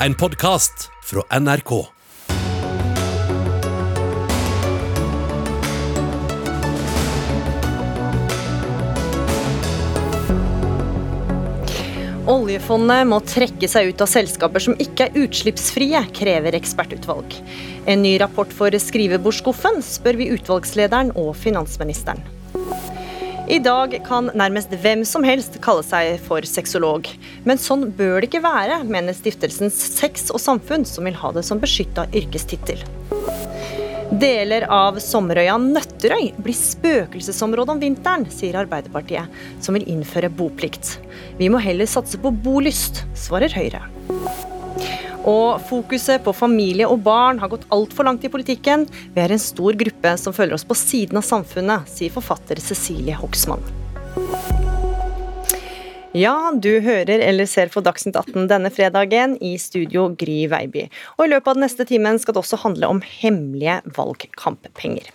En podkast fra NRK. Oljefondet må trekke seg ut av selskaper som ikke er utslippsfrie, krever ekspertutvalg. En ny rapport for skrivebordsskuffen, spør vi utvalgslederen og finansministeren. I dag kan nærmest hvem som helst kalle seg for sexolog. Men sånn bør det ikke være, mener stiftelsen Sex og Samfunn, som vil ha det som beskytta yrkestittel. Deler av sommerøya Nøtterøy blir spøkelsesområde om vinteren, sier Arbeiderpartiet, som vil innføre boplikt. Vi må heller satse på bolyst, svarer Høyre. Og fokuset på familie og barn har gått altfor langt i politikken. Vi er en stor gruppe som føler oss på siden av samfunnet, sier forfatter Cecilie Hoksmann. Ja, du hører eller ser på Dagsnytt 18 denne fredagen i studio Gry Veiby. Og i løpet av den neste timen skal det også handle om hemmelige valgkamppenger.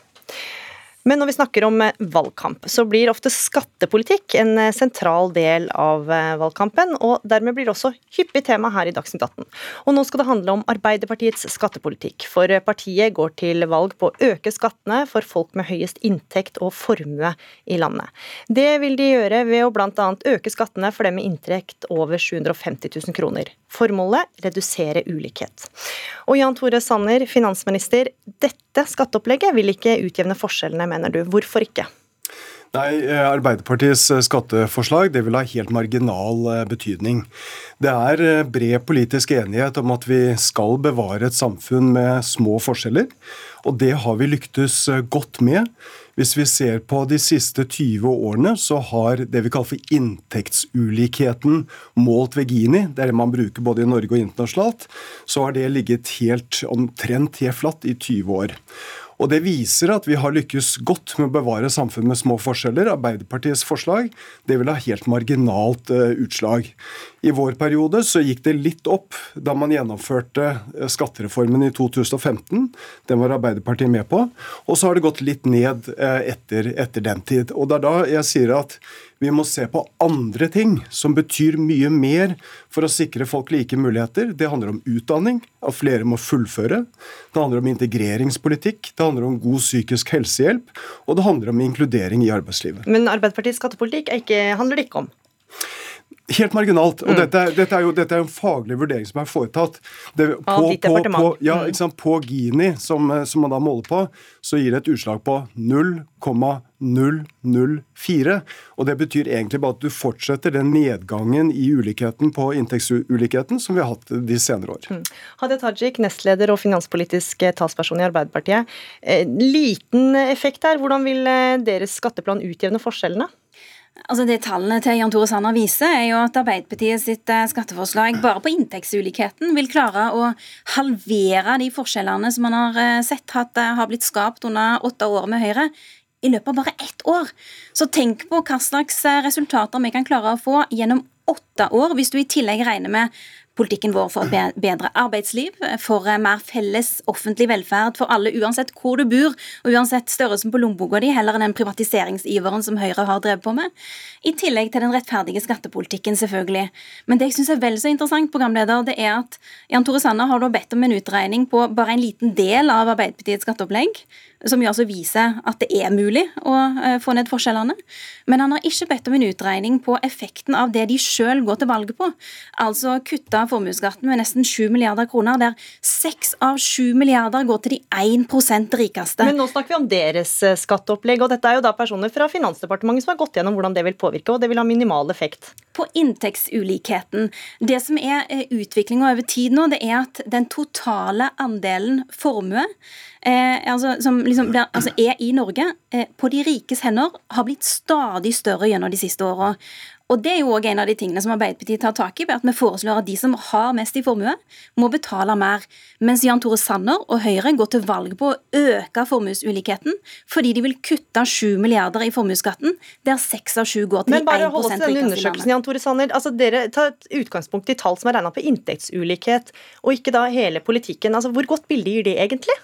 Men når vi snakker om eh, valgkamp, så blir ofte skattepolitikk en eh, sentral del av eh, valgkampen, og dermed blir det også hyppig tema her i Dagsnytt 18. Og nå skal det handle om Arbeiderpartiets skattepolitikk, for partiet går til valg på å øke skattene for folk med høyest inntekt og formue i landet. Det vil de gjøre ved å bl.a. øke skattene for dem med inntekt over 750 000 kroner. Formålet redusere ulikhet. Og Jan Tore Sanner, finansminister, dette skatteopplegget vil ikke utjevne forskjellene mener du. Hvorfor ikke? Nei, eh, Arbeiderpartiets eh, skatteforslag det vil ha helt marginal eh, betydning. Det er bred politisk enighet om at vi skal bevare et samfunn med små forskjeller. Og det har vi lyktes godt med. Hvis vi ser på de siste 20 årene, så har det vi kaller for inntektsulikheten målt ved Gini, det er det man bruker både i Norge og internasjonalt, så har det ligget helt omtrent helt flatt i 20 år. Og Det viser at vi har lykkes godt med å bevare samfunn med små forskjeller. Arbeiderpartiets forslag det vil ha helt marginalt uh, utslag. I vår periode så gikk det litt opp da man gjennomførte uh, skattereformen i 2015. Den var Arbeiderpartiet med på. Og så har det gått litt ned uh, etter, etter den tid. Og det er da jeg sier at vi må se på andre ting som betyr mye mer for å sikre folk like muligheter. Det handler om utdanning, at flere må fullføre. Det handler om integreringspolitikk, det handler om god psykisk helsehjelp, og det handler om inkludering i arbeidslivet. Men Arbeiderpartiets skattepolitikk ikke, handler det ikke om? Helt marginalt. og mm. dette, dette, er jo, dette, er en faglig vurdering som er foretatt. Det, på, Av ditt departement. På, ja, ikke sant, på Gini, som, som, man da måler på, så gir det et utslag på 0,004. Og det betyr egentlig bare at du fortsetter den nedgangen i ulikheten på inntektsulikheten som vi har hatt de senere år. Mm. Hadia Tajik, nestleder og finanspolitisk talsperson i Arbeiderpartiet. Eh, liten effekt her. Hvordan vil eh, deres skatteplan utjevne forskjellene? Altså det Tallene til Jan Tore Sanner viser, er jo at Arbeiderpartiet sitt eh, skatteforslag bare på inntektsulikheten vil klare å halvere de forskjellene som man har eh, sett at eh, har blitt skapt under åtte år med Høyre, i løpet av bare ett år. Så tenk på hva slags resultater vi kan klare å få gjennom åtte år, hvis du i tillegg regner med politikken vår for et bedre arbeidsliv, for mer felles offentlig velferd for alle, uansett hvor du bor, og uansett størrelsen på lommeboka di, heller enn den privatiseringsiveren som Høyre har drevet på med. I tillegg til den rettferdige skattepolitikken, selvfølgelig. Men det jeg syns er vel så interessant, programleder, det er at Jan Tore Sanner har da bedt om en utregning på bare en liten del av Arbeiderpartiets skatteopplegg som jo altså viser at det er mulig å eh, få ned forskjellene. Men han har ikke bedt om en utregning på effekten av det de sjøl går til valget på. Altså kutta formuesskatten med nesten 7 milliarder kroner, der 6 av 7 milliarder går til de 1% rikeste. Men nå snakker vi om deres eh, skatteopplegg, og dette er jo da personer fra Finansdepartementet som har gått gjennom hvordan det vil påvirke, og det vil ha minimal effekt. På inntektsulikheten. Det som er eh, utviklinga over tid nå, det er at den totale andelen formue eh, altså, som liksom altså er i Norge, eh, på de rikes hender, har blitt stadig større gjennom de siste åra. Og Det er jo også en av de tingene som Arbeiderpartiet tar tak i. ved at Vi foreslår at de som har mest i formue, må betale mer. Mens Jan Tore Sanner og Høyre går til valg på å øke formuesulikheten fordi de vil kutte 7 milliarder i formuesskatten, der 6 av 7 går til Men bare hold oss til denne undersøkelsen, Jan Tore Sanner. Altså, dere tar et utgangspunkt i tall som er regna på inntektsulikhet, og ikke da hele politikken. Altså, Hvor godt bilde gir det egentlig?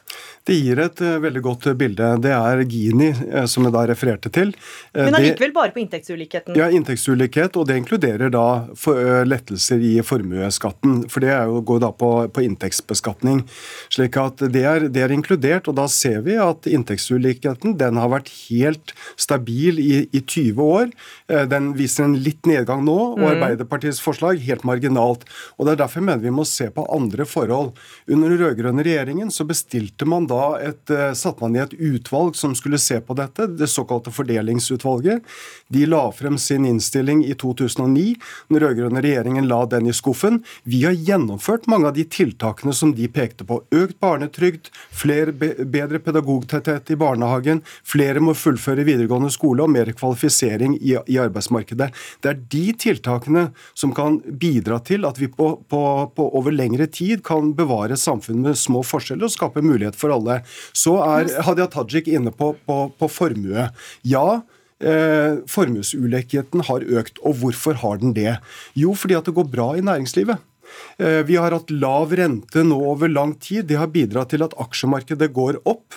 Det gir et uh, veldig godt bilde. Det er Gini uh, som jeg da refererte til. Uh, Men allikevel bare på inntektsulikheten? Ja, inntektsulikheten ulikhet, og det inkluderer da lettelser i formuesskatten. For det jo, går da på, på, inntektsbeskatning. slik at det er, det er, inkludert, og da ser vi at inntektsulikheten den har vært helt stabil i, i 20 år. Den viser en litt nedgang nå, og mm. Arbeiderpartiets forslag helt marginalt. Og Det er derfor jeg mener vi må se på andre forhold. Under den rød-grønne regjeringen så bestilte man da et, satte man i et utvalg som skulle se på dette, det såkalte Fordelingsutvalget. De la frem sin innstilling i 2009. Den rød-grønne regjeringen la den i skuffen. Vi har gjennomført mange av de tiltakene som de pekte på. Økt barnetrygd, flere, bedre pedagogtetthet i barnehagen, flere må fullføre videregående skole og mer kvalifisering i, i arbeidsmarkedet. Det er de tiltakene som kan bidra til at vi på, på, på over lengre tid kan bevare samfunn med små forskjeller og skape mulighet for alle. Så er Hadia Tajik inne på, på, på formue. Ja, Eh, formuesulikheten har økt. Og hvorfor har den det? Jo, fordi at det går bra i næringslivet. Eh, vi har hatt lav rente nå over lang tid. Det har bidratt til at aksjemarkedet går opp.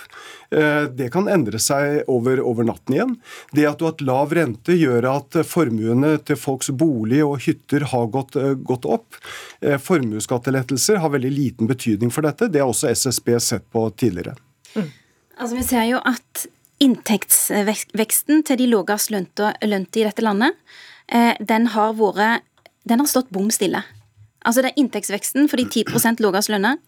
Eh, det kan endre seg over, over, natten igjen. Det at du har hatt lav rente, gjør at formuene til folks bolig og hytter har gått, eh, gått opp. Formuesskattelettelser har veldig liten betydning for dette. Det har også SSB sett på tidligere. Mm. Altså, Vi ser jo at inntektsveksten til de lavest lønte i dette landet, eh, den har vært Den har stått bom stille. Altså det er Inntektsveksten for de 10 lavest lønna,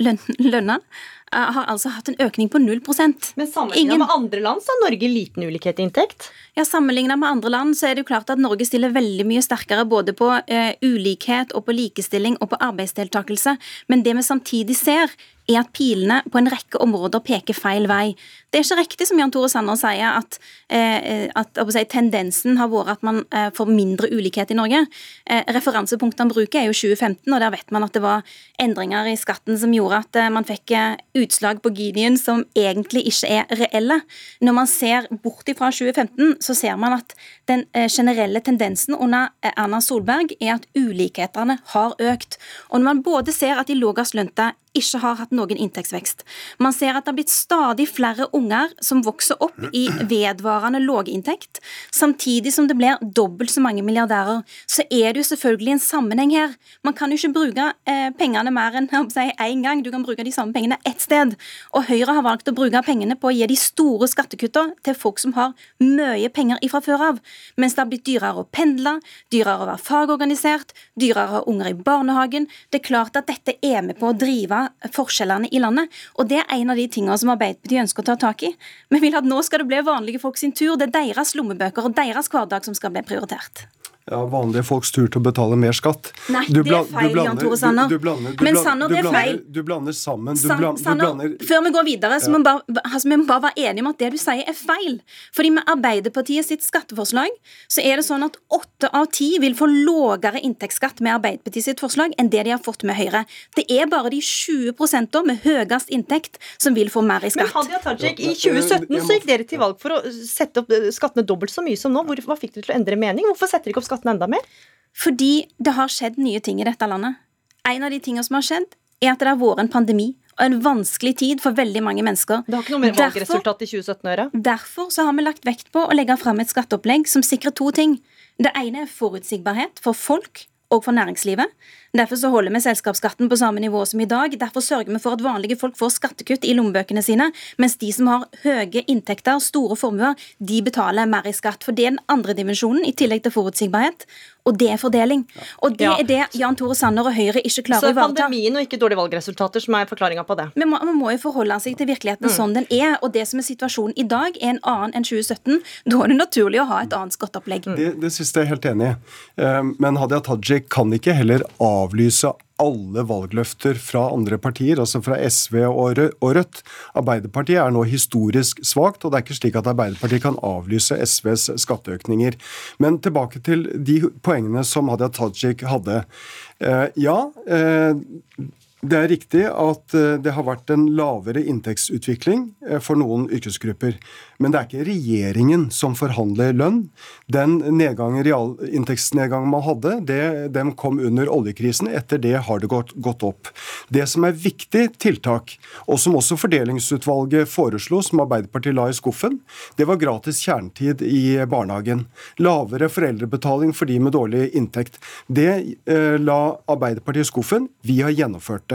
lønna eh, har altså hatt en økning på 0% Men sammenlignet med andre land så har Norge liten ulikhet i inntekt? Ja, Sammenlignet med andre land så er det jo klart at Norge stiller veldig mye sterkere både på eh, ulikhet og på likestilling og på arbeidsdeltakelse. Men det vi samtidig ser, er at pilene på en rekke områder peker feil vei. Det er ikke riktig som Jan Tore Sanner sier, at, at, at si, tendensen har vært at man eh, får mindre ulikhet i Norge. Referansepunktene referansepunktet han bruker er jo 2015, og der vet man at det var endringer i skatten som gjorde at eh, man fikk eh, utslag på Gideon som egentlig ikke er reelle. Når man ser bort fra 2015, så ser man at den eh, generelle tendensen under Erna Solberg er at ulikhetene har økt. Og når man både ser at de lavest lønte ikke har hatt noen inntektsvekst. Man ser at det har blitt stadig flere unger som vokser opp i vedvarende låginntekt, samtidig som det blir dobbelt så mange milliardærer. Så er det jo selvfølgelig en sammenheng her. Man kan jo ikke bruke eh, pengene mer enn si, én gang. Du kan bruke de samme pengene ett sted. Og Høyre har valgt å bruke pengene på å gi de store skattekuttene til folk som har mye penger ifra før av, mens det har blitt dyrere å pendle, dyrere å være fagorganisert, dyrere å ha unger i barnehagen. Det er klart at dette er med på å drive forskjellene i landet. Og det er en av de tingene som Arbeiderpartiet ønsker å ta tak i. Vi vil at nå skal det bli vanlige folk sin tur. Det er deres lommebøker og deres hverdag som skal bli prioritert ja, vanlige folks tur til å betale mer skatt. Nei, det er feil, Jan Tore Sanner. Du, du blander, du Men Sanner, det er feil. Du blander sammen. San, Sanner, før vi går videre, så ja. må vi bare, altså, vi må bare være enige om at det du sier, er feil. Fordi med Arbeiderpartiet sitt skatteforslag så er det sånn at åtte av ti vil få lågere inntektsskatt med Arbeiderpartiet sitt forslag enn det de har fått med Høyre. Det er bare de 20% med høyest inntekt som vil få mer i skatt. Men Hadia Tajik, i 2017 så gikk dere til valg for å sette opp skattene dobbelt så mye som nå. Hva fikk dere til å endre mening? Hvorfor setter dere ikke opp skatten enda mer? Fordi det har skjedd nye ting i dette landet. En av de tingene som har skjedd, er at det har vært en pandemi og en vanskelig tid for veldig mange mennesker. Det har ikke noe med valgresultat i 2017 å gjøre? Derfor så har vi lagt vekt på å legge fram et skatteopplegg som sikrer to ting. Det ene er forutsigbarhet for folk og for næringslivet. Derfor så holder vi selskapsskatten på samme nivå som i dag. Derfor sørger vi for at vanlige folk får skattekutt i lommebøkene sine, mens de som har høye inntekter, store formuer, de betaler mer i skatt. For det er den andre dimensjonen, i tillegg til forutsigbarhet. Og det er fordeling. Og det ja. er det Jan Tore Sanner og Høyre ikke klarer å ivareta. Så pandemien og ikke dårlige valgresultater som er forklaringa på det? Men man må jo forholde seg til virkeligheten mm. sånn den er. Og det som er situasjonen i dag, er en annen enn 2017. Da er det naturlig å ha et annet skatteopplegg. Mm. Det, det siste er jeg helt enig i. Eh, men Hadia Tajik kan ikke heller avlyse alle valgløfter fra andre partier, altså fra SV og Rødt. Arbeiderpartiet er nå historisk svakt, og det er ikke slik at Arbeiderpartiet kan avlyse SVs skatteøkninger. Men tilbake til de poengene som Hadia Tajik hadde. Eh, ja, eh, det er riktig at eh, det har vært en lavere inntektsutvikling for noen yrkesgrupper. Men det er ikke regjeringen som forhandler lønn. Den nedgangen, realinntektsnedgangen man hadde, det, den kom under oljekrisen. Etter det har det gått, gått, opp. Det som er viktig tiltak, og som også fordelingsutvalget foreslo, som Arbeiderpartiet la i skuffen, det var gratis kjernetid i barnehagen. Lavere foreldrebetaling for de med dårlig inntekt. Det eh, la Arbeiderpartiet i skuffen. Vi har gjennomført.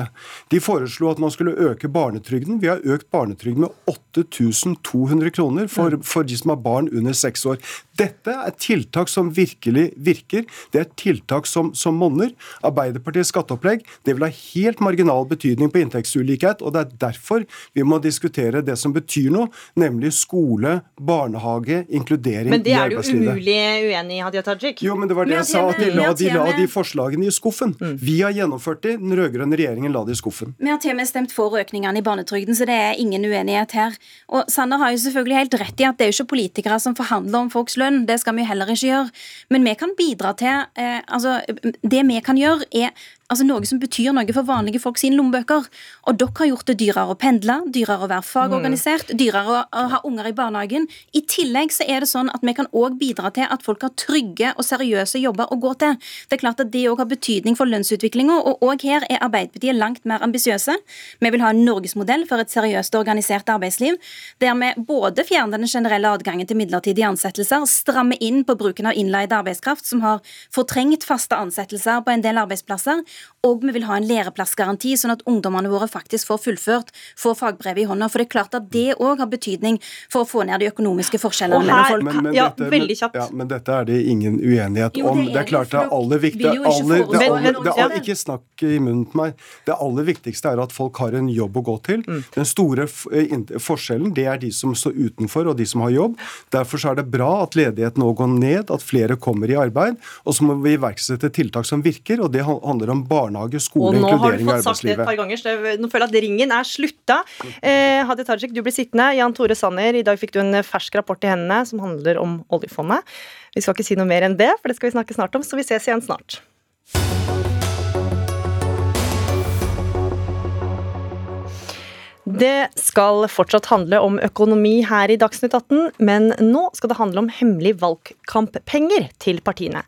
De foreslo at man skulle øke barnetrygden. Vi har økt barnetrygden med 8200 kroner for, for de som har barn under seks år. Dette er tiltak som virkelig virker. Det er tiltak som, som monner. Arbeiderpartiets skatteopplegg det vil ha helt marginal betydning på inntektsulikhet, og det er derfor vi må diskutere det som betyr noe, nemlig skole, barnehage, inkludering i arbeidslivet. Men det er du umulig uenig i, Hadia Tajik? Jo, men det var det jeg sa, at de la, de, la de forslagene i skuffen. Mm. Vi har gjennomført de, den rød-grønne regjeringen la de i skuffen. Vi har til og med stemt for økningene i barnetrygden, så det er ingen uenighet her. Og Sanner har jo selvfølgelig helt rett i at det er jo ikke politikere som forhandler om folks lønn, det skal vi heller ikke gjøre. Men vi kan bidra til eh, altså, Det vi kan gjøre, er altså noe som betyr noe for vanlige folk sine lommebøker. Og dere har gjort det dyrere å pendle, dyrere å være fagorganisert, mm. dyrere å, ha unger i barnehagen. I tillegg så er det sånn at vi kan òg bidra til at folk har trygge og seriøse jobber å gå til. Det er klart at det òg har betydning for lønnsutviklinga, og òg her er Arbeiderpartiet langt mer ambisiøse. Vi vil ha en norgesmodell for et seriøst og organisert arbeidsliv, der vi både fjerner den generelle adgangen til midlertidige ansettelser, strammer inn på bruken av innleid arbeidskraft, som har fortrengt faste ansettelser på en del arbeidsplasser, og vi vil ha en læreplassgaranti, sånn at ungdommene våre faktisk får fullført, får fagbrevet i hånda. For det er klart at det òg har betydning for å få ned de økonomiske forskjellene her, mellom folk. Men, men, ja, dette, veldig kjapt. Ja, men dette er det ingen uenighet jo, om. Det er, det er klart det er aller viktigste Ikke snakk i munnen på meg. Det aller viktigste er at folk har en jobb å gå til. Mm. Den store eh, forskjellen det er de som står utenfor, og de som har jobb. Derfor er det bra at ledigheten nå går ned, at flere kommer i arbeid. Og så må vi iverksette tiltak som virker, og det handler om barnehage, skole, inkludering i arbeidslivet. Og nå har du fått sagt det et par ganger, så nå føler jeg at ringen er slutta. Eh, Hadia Tajik, du blir sittende. Jan Tore Sanner, i dag fikk du en fersk rapport i hendene som handler om oljefondet. Vi skal ikke si noe mer enn det, for det skal vi snakke snart om, så vi ses igjen snart. Det skal fortsatt handle om økonomi her i Dagsnytt 18, men nå skal det handle om hemmelige valgkamppenger til partiene.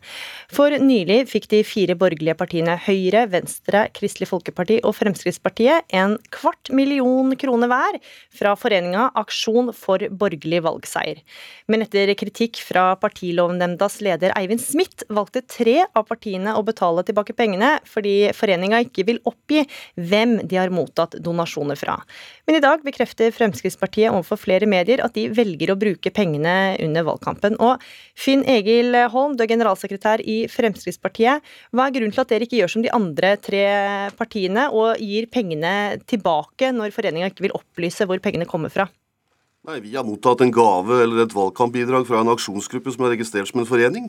For nylig fikk de fire borgerlige partiene Høyre, Venstre, Kristelig Folkeparti og Fremskrittspartiet en kvart million kroner hver fra foreninga Aksjon for borgerlig valgseier. Men etter kritikk fra partilovnemndas leder Eivind Smith valgte tre av partiene å betale tilbake pengene fordi foreninga ikke vil oppgi hvem de har mottatt donasjoner fra. Men i dag bekrefter Fremskrittspartiet overfor flere medier at de velger å bruke pengene under valgkampen. Og Finn Egil Holm, du er generalsekretær i Fremskrittspartiet. Hva er grunnen til at dere ikke gjør som de andre tre partiene og gir pengene tilbake når foreninga ikke vil opplyse hvor pengene kommer fra? Nei, Vi har mottatt en gave eller et valgkampbidrag fra en aksjonsgruppe som er registrert som en forening.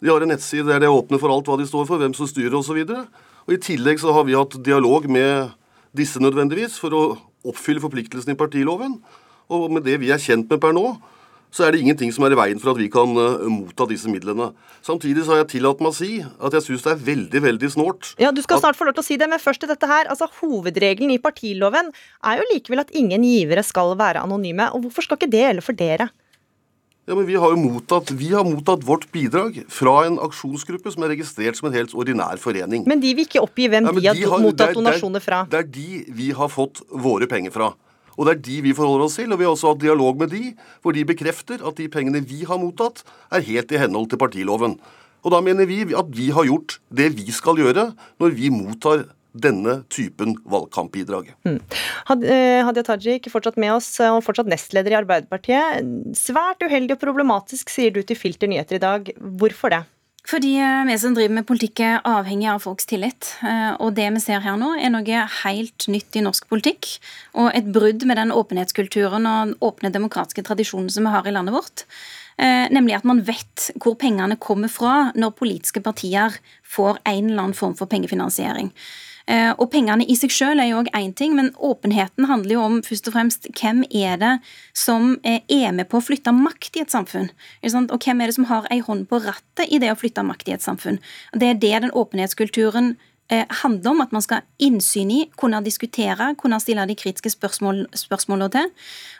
De har en nettside der de er åpne for alt hva de står for, hvem som styrer osv. I tillegg så har vi hatt dialog med disse nødvendigvis for å oppfylle forpliktelsene i partiloven. Og med det vi er kjent med per nå, så er det ingenting som er i veien for at vi kan uh, motta disse midlene. Samtidig så har jeg tillatt meg å si at jeg syns det er veldig veldig snålt. Ja, Du skal snart få lov til å si det, men først til dette her. Altså, Hovedregelen i partiloven er jo likevel at ingen givere skal være anonyme. og Hvorfor skal ikke det gjelde for dere? Ja, men vi har jo mottatt, vi har mottatt vårt bidrag fra en aksjonsgruppe som er registrert som en helt ordinær forening. Men de vil ikke oppgi hvem ja, de har, har mottatt donasjoner fra? Det er de vi har fått våre penger fra. Og det er de vi forholder oss til, og vi har også hatt dialog med de, hvor de bekrefter at de pengene vi har mottatt, er helt i henhold til partiloven. Og da mener vi at vi har gjort det vi skal gjøre når vi mottar denne typen valgkampbidrag. Mm. Eh, Hadia Tajik, fortsatt med oss, og fortsatt nestleder i Arbeiderpartiet. Svært uheldig og problematisk, sier du til Filter nyheter i dag. Hvorfor det? Fordi eh, vi som driver med politikk er avhengig av folks tillit. Eh, og det vi ser her nå, er noe helt nytt i norsk politikk. Og et brudd med den åpenhetskulturen og den åpne demokratiske tradisjonen som vi har i landet vårt. Eh, nemlig at man vet hvor pengene kommer fra når politiske partier får en eller annen form for pengefinansiering. Eh, og pengene i seg selv er jo òg én ting, men åpenheten handler jo om først og fremst hvem er det som eh, er med på å flytte makt i et samfunn? Og hvem er det som har ei hånd på rattet i det å flytte makt i et samfunn? Det er det den åpenhetskulturen handler om at man skal innsyn i, kunne diskutere, kunne stille de kritiske spørsmål, spørsmålene til.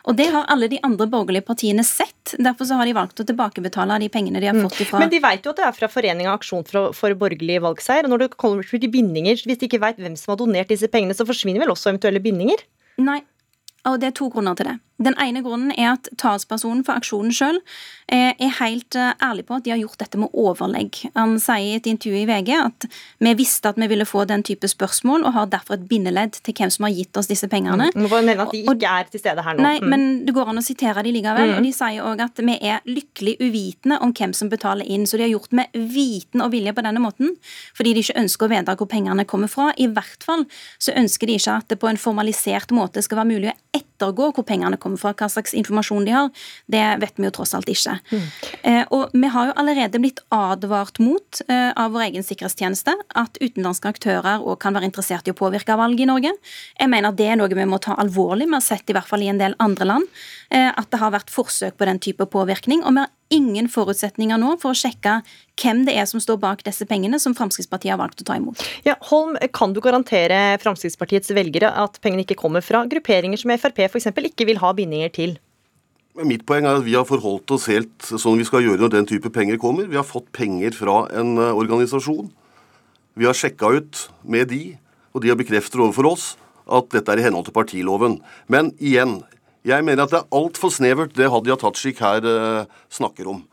Og det har alle de andre borgerlige partiene sett. Derfor så har de valgt å tilbakebetale de pengene de har mm. fått ifra Men de vet jo at det er fra Foreninga Aksjon for, for borgerlig valgseier. og når det kommer til bindinger, Hvis de ikke vet hvem som har donert disse pengene, så forsvinner vel også eventuelle bindinger? Nei, og det er to grunner til det. Den ene grunnen er at talspersonen for aksjonen sjøl eh, er helt eh, ærlig på at de har gjort dette med overlegg. Han sier i et intervju i VG at vi visste at vi ville få den type spørsmål, og har derfor et bindeledd til hvem som har gitt oss disse pengene. Mm. Må nevne at de ikke er til stede her nå. Nei, mm. men det går an å sitere de likevel. Mm. Og de sier òg at vi er lykkelig uvitende om hvem som betaler inn. Så de har gjort med viten og vilje på denne måten, fordi de ikke ønsker å vite hvor pengene kommer fra. I hvert fall så ønsker de ikke at det på en formalisert måte skal være mulig å ettergå hvor pengene kommer kommer fra, hva slags informasjon de har, det vet vi jo tross alt ikke. Mm. Eh, og vi har jo allerede blitt advart mot eh, av vår egen sikkerhetstjeneste at utenlandske aktører òg kan være interessert i å påvirke valget i Norge. Jeg mener det er noe vi må ta alvorlig. Vi har sett i hvert fall i en del andre land eh, at det har vært forsøk på den type påvirkning. og vi har ingen forutsetninger nå for å sjekke hvem det er som står bak disse pengene som Fremskrittspartiet har valgt å ta imot. Ja, Holm, Kan du garantere Fremskrittspartiets velgere at pengene ikke kommer fra grupperinger som Frp f.eks. ikke vil ha bindinger til? Mitt poeng er at vi har forholdt oss helt sånn vi skal gjøre når den type penger kommer. Vi har fått penger fra en eh, organisasjon. Vi har sjekka ut med de, og de har bekreftet overfor oss at dette er i henhold til partiloven. Men igjen, jeg mener at det er altfor snevert, det Hadia Tajik her eh, snakker om.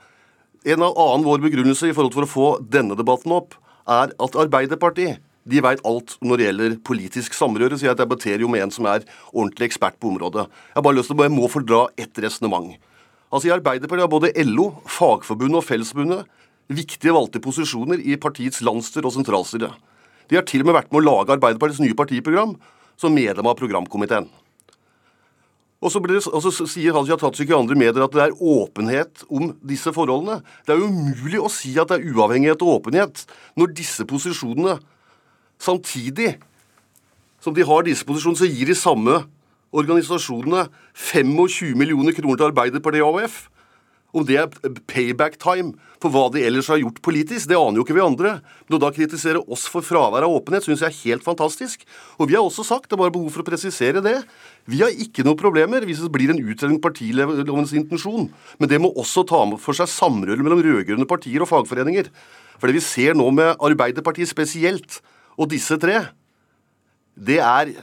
En annen vår begrunnelse i forhold til å få denne debatten opp, er at Arbeiderpartiet de veit alt når det gjelder politisk samrøre, så jeg debatterer jo med en som er ordentlig ekspert på området. Jeg har bare lyst til å jeg må fordra dra ett resonnement. Altså I Arbeiderpartiet har både LO, Fagforbundet og Fellesforbundet viktige valgte posisjoner i partiets landsstyre og sentralstyre. De har til og med vært med å lage Arbeiderpartiets nye partiprogram som medlem av programkomiteen. Og så, det, og så, sier Hadia Tajik i andre medier at det er åpenhet om disse forholdene. Det er jo umulig å si at det er uavhengighet og åpenhet når disse posisjonene samtidig som de har disse posisjonene, så gir de samme organisasjonene 25 millioner kroner til Arbeiderpartiet og AUF. Om det er payback time for hva de ellers har gjort politisk, det aner jo ikke vi andre. Men å da kritisere oss for fravær av åpenhet syns jeg er helt fantastisk. Og vi har også sagt, det er bare behov for å presisere det, vi har ikke noen problemer hvis det blir en utredning partilovens intensjon. Men det må også ta for seg samrøret mellom rød-grønne partier og fagforeninger. For det vi ser nå med Arbeiderpartiet spesielt, og disse tre, det er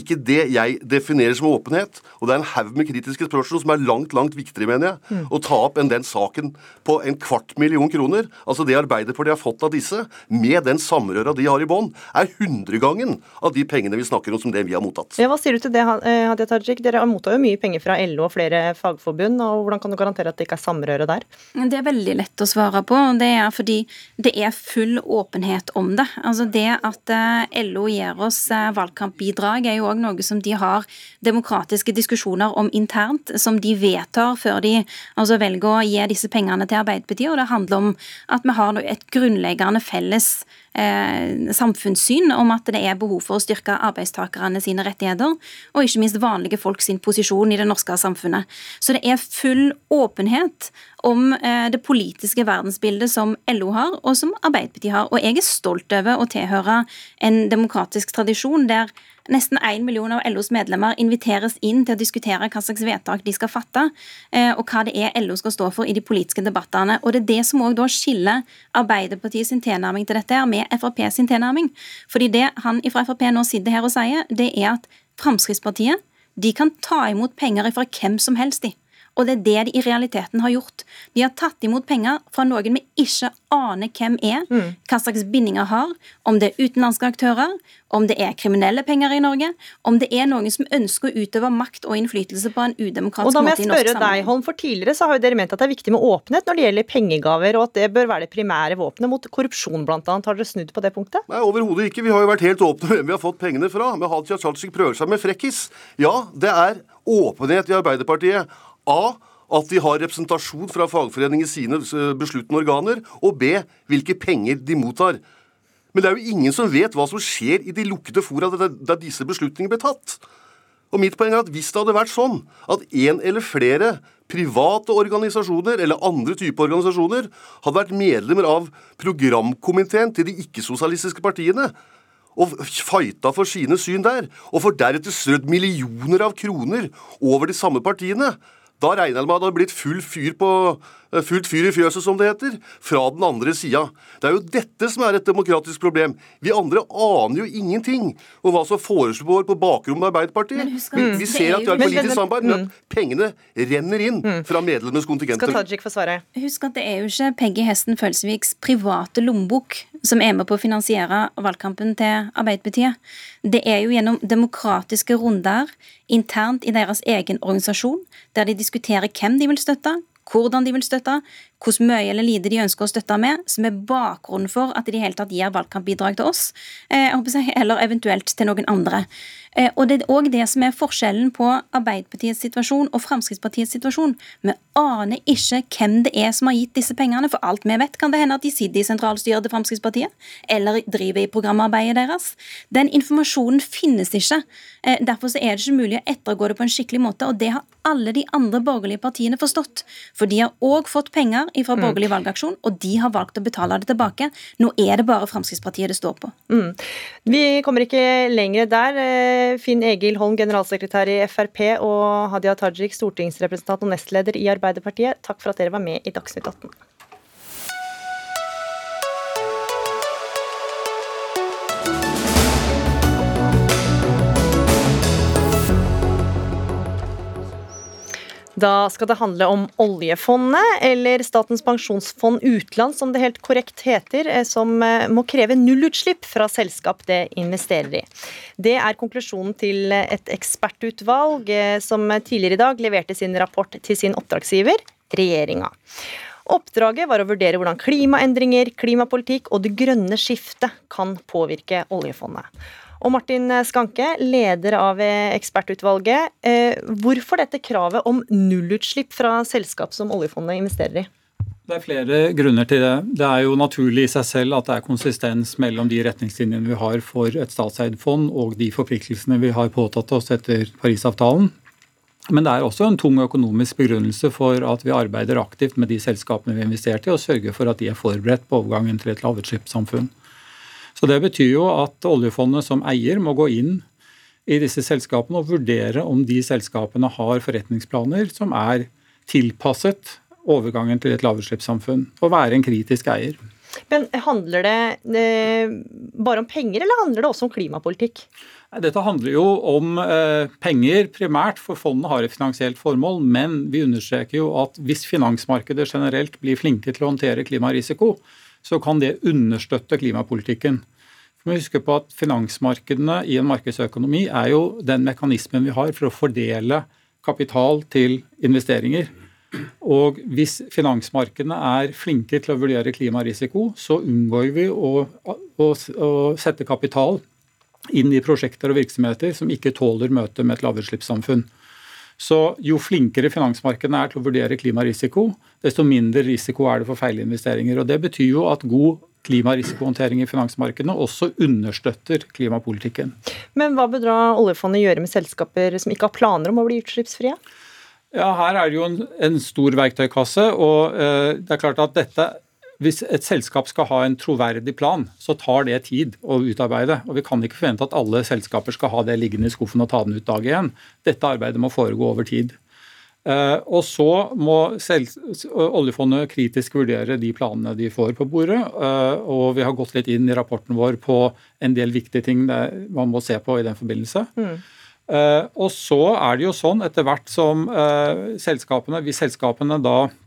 ikke det jeg definerer som åpenhet. Og det er en haug med kritiske spørsmål som er langt langt viktigere, mener jeg, mm. å ta opp enn den saken på en kvart million kroner. Altså det Arbeiderpartiet har fått av disse, med den samrøra de har i bånn, er hundregangen av de pengene vi snakker om som det vi har mottatt. Ja, Hva sier du til det, eh, Hadia Tajik? Dere mottar jo mye penger fra LO og flere fagforbund. og Hvordan kan du garantere at det ikke er samrøre der? Det er veldig lett å svare på. Det er fordi det er full åpenhet om det. Altså Det at eh, LO gir oss eh, valgkampbidrag, er jo òg noe som de har demokratiske diskusjoner om internt, som de vedtar før de altså velger å gi disse pengene til Arbeiderpartiet. Og det handler om at vi har et grunnleggende felles eh, samfunnssyn om at det er behov for å styrke arbeidstakerne sine rettigheter, og ikke minst vanlige folk sin posisjon i det norske samfunnet. Så det er full åpenhet om eh, det politiske verdensbildet som LO har, og som Arbeiderpartiet har. Og jeg er stolt over å tilhøre en demokratisk tradisjon der Nesten 1 million av LOs medlemmer inviteres inn til å diskutere hva slags vedtak de skal fatte, eh, og hva det er LO skal stå for i de politiske debattene. Og Det er det som også da skiller Arbeiderpartiet sin tilnærming til dette her med Frp sin tilnærming. Fordi det han fra Frp nå sitter her og sier, det er at Fremskrittspartiet de kan ta imot penger fra hvem som helst, de. Og det er det de i realiteten har gjort. De har tatt imot penger fra noen vi ikke aner hvem er, mm. hva slags bindinger har, om det er utenlandske aktører, om det er kriminelle penger i Norge, om det er noen som ønsker å utøve makt og innflytelse på en udemokratisk måte i norsk sammenheng. Og da må jeg spørre deg, Holm, for Tidligere så har jo dere ment at det er viktig med åpenhet når det gjelder pengegaver, og at det bør være det primære våpenet mot korrupsjon, bl.a. Har dere snudd på det punktet? Nei, overhodet ikke. Vi har jo vært helt åpne hvem vi har fått pengene fra. Men Hadia Tajik prøver seg med frekkis. Ja, det er åpenhet i Arbeiderpartiet. A at de har representasjon fra fagforening i sine eh, besluttende organer, og B. hvilke penger de mottar. Men det er jo ingen som vet hva som skjer i de lukkede fora der disse beslutningene ble tatt. Og mitt poeng er at Hvis det hadde vært sånn at en eller flere private organisasjoner eller andre typer organisasjoner hadde vært medlemmer av programkomiteen til de ikke-sosialistiske partiene, og fighta for sine syn der, og for deretter strødd millioner av kroner over de samme partiene, da regner jeg med at det hadde blitt full fyr på Eh, fullt fyr i fjøset, som det heter, fra den andre sida. Det er jo dette som er et demokratisk problem. Vi andre aner jo ingenting om hva som foreslår på bakrommet av Arbeiderpartiet. Vi, vi, ser at vi har politisk samarbeid, men at mm. pengene renner inn mm. fra medlemmenes kontingenter. Skal Tajik få svare? Husk at det er jo ikke Peggy Hesten Følsviks private lommebok som er med på å finansiere valgkampen til Arbeiderpartiet. Det er jo gjennom demokratiske runder internt i deres egen organisasjon, der de diskuterer hvem de vil støtte, hvordan de vil støtte, hvor mye eller lite de ønsker å støtte med, som er bakgrunnen for at de i hele tatt gir valgkampbidrag til oss, eh, eller eventuelt til noen andre. Eh, og Det er òg det som er forskjellen på Arbeiderpartiets situasjon og Fremskrittspartiets situasjon. Vi aner ikke hvem det er som har gitt disse pengene. For alt vi vet, kan det hende at de sitter i sentralstyret til Fremskrittspartiet, eller driver i programarbeidet deres. Den informasjonen finnes ikke. Eh, derfor er det ikke mulig å ettergå det på en skikkelig måte. Og det har alle de andre borgerlige partiene forstått. For de har òg fått penger fra mm. borgerlig valgaksjon, og de har valgt å betale det tilbake. Nå er det bare Fremskrittspartiet det står på. Mm. Vi kommer ikke lenger der. Eh, Finn Egil Holm, generalsekretær i Frp, og Hadia Tajik, stortingsrepresentant og nestleder i Arbeiderpartiet, takk for at dere var med i Dagsnytt 18. Da skal det handle om oljefondet, eller Statens pensjonsfond utland, som det helt korrekt heter, eh, som eh, må kreve nullutslipp fra selskap det investerer i. Det er konklusjonen til et ekspertutvalg eh, som tidligere i dag leverte sin rapport til sin oppdragsgiver, regjeringa. Oppdraget var å vurdere hvordan klimaendringer, klimapolitikk og det grønne skiftet kan påvirke oljefondet. Og Martin Skanke, leder av ekspertutvalget. Eh, hvorfor dette kravet om nullutslipp fra selskap som oljefondet investerer i? Det er flere grunner til det. Det er jo naturlig i seg selv at det er konsistens mellom de retningslinjene vi har for et statseid fond og de forpliktelsene vi har påtatt oss etter Parisavtalen. Men det er også en tung økonomisk begrunnelse for at vi arbeider aktivt med de selskapene vi har investert i, og sørger for at de er forberedt på overgangen til et lavutslippssamfunn. Så Det betyr jo at oljefondet som eier må gå inn i disse selskapene og vurdere om de selskapene har forretningsplaner som er tilpasset overgangen til et lavutslippssamfunn, og være en kritisk eier. Men Handler det eh, bare om penger, eller handler det også om klimapolitikk? Dette handler jo om eh, penger primært, for fondet har et finansielt formål. Men vi understreker jo at hvis finansmarkedet generelt blir flinke til å håndtere klimarisiko, så kan det understøtte klimapolitikken. Vi må huske på at Finansmarkedene i en markedsøkonomi er jo den mekanismen vi har for å fordele kapital til investeringer. Og Hvis finansmarkedene er flinke til å vurdere klimarisiko, så unngår vi å, å, å sette kapital inn i prosjekter og virksomheter som ikke tåler møtet med et lavutslippssamfunn. Så jo flinkere finansmarkedene er til å vurdere klimarisiko, desto mindre risiko er det for feilinvesteringer. Og Det betyr jo at god klimarisikohåndtering i finansmarkedene også understøtter klimapolitikken. Men hva bør da oljefondet gjøre med selskaper som ikke har planer om å bli utslippsfrie? Ja, Her er det jo en, en stor verktøykasse. og eh, det er klart at dette hvis et selskap skal ha en troverdig plan, så tar det tid å utarbeide. Og vi kan ikke forvente at alle selskaper skal ha det liggende i skuffen og ta den ut dag igjen. Dette arbeidet må foregå over tid. Eh, og så må oljefondet kritisk vurdere de planene de får på bordet. Eh, og vi har gått litt inn i rapporten vår på en del viktige ting man må se på i den forbindelse. Mm. Uh, og så er det jo sånn etter hvert som selskapene, hvis selskapene da Eh,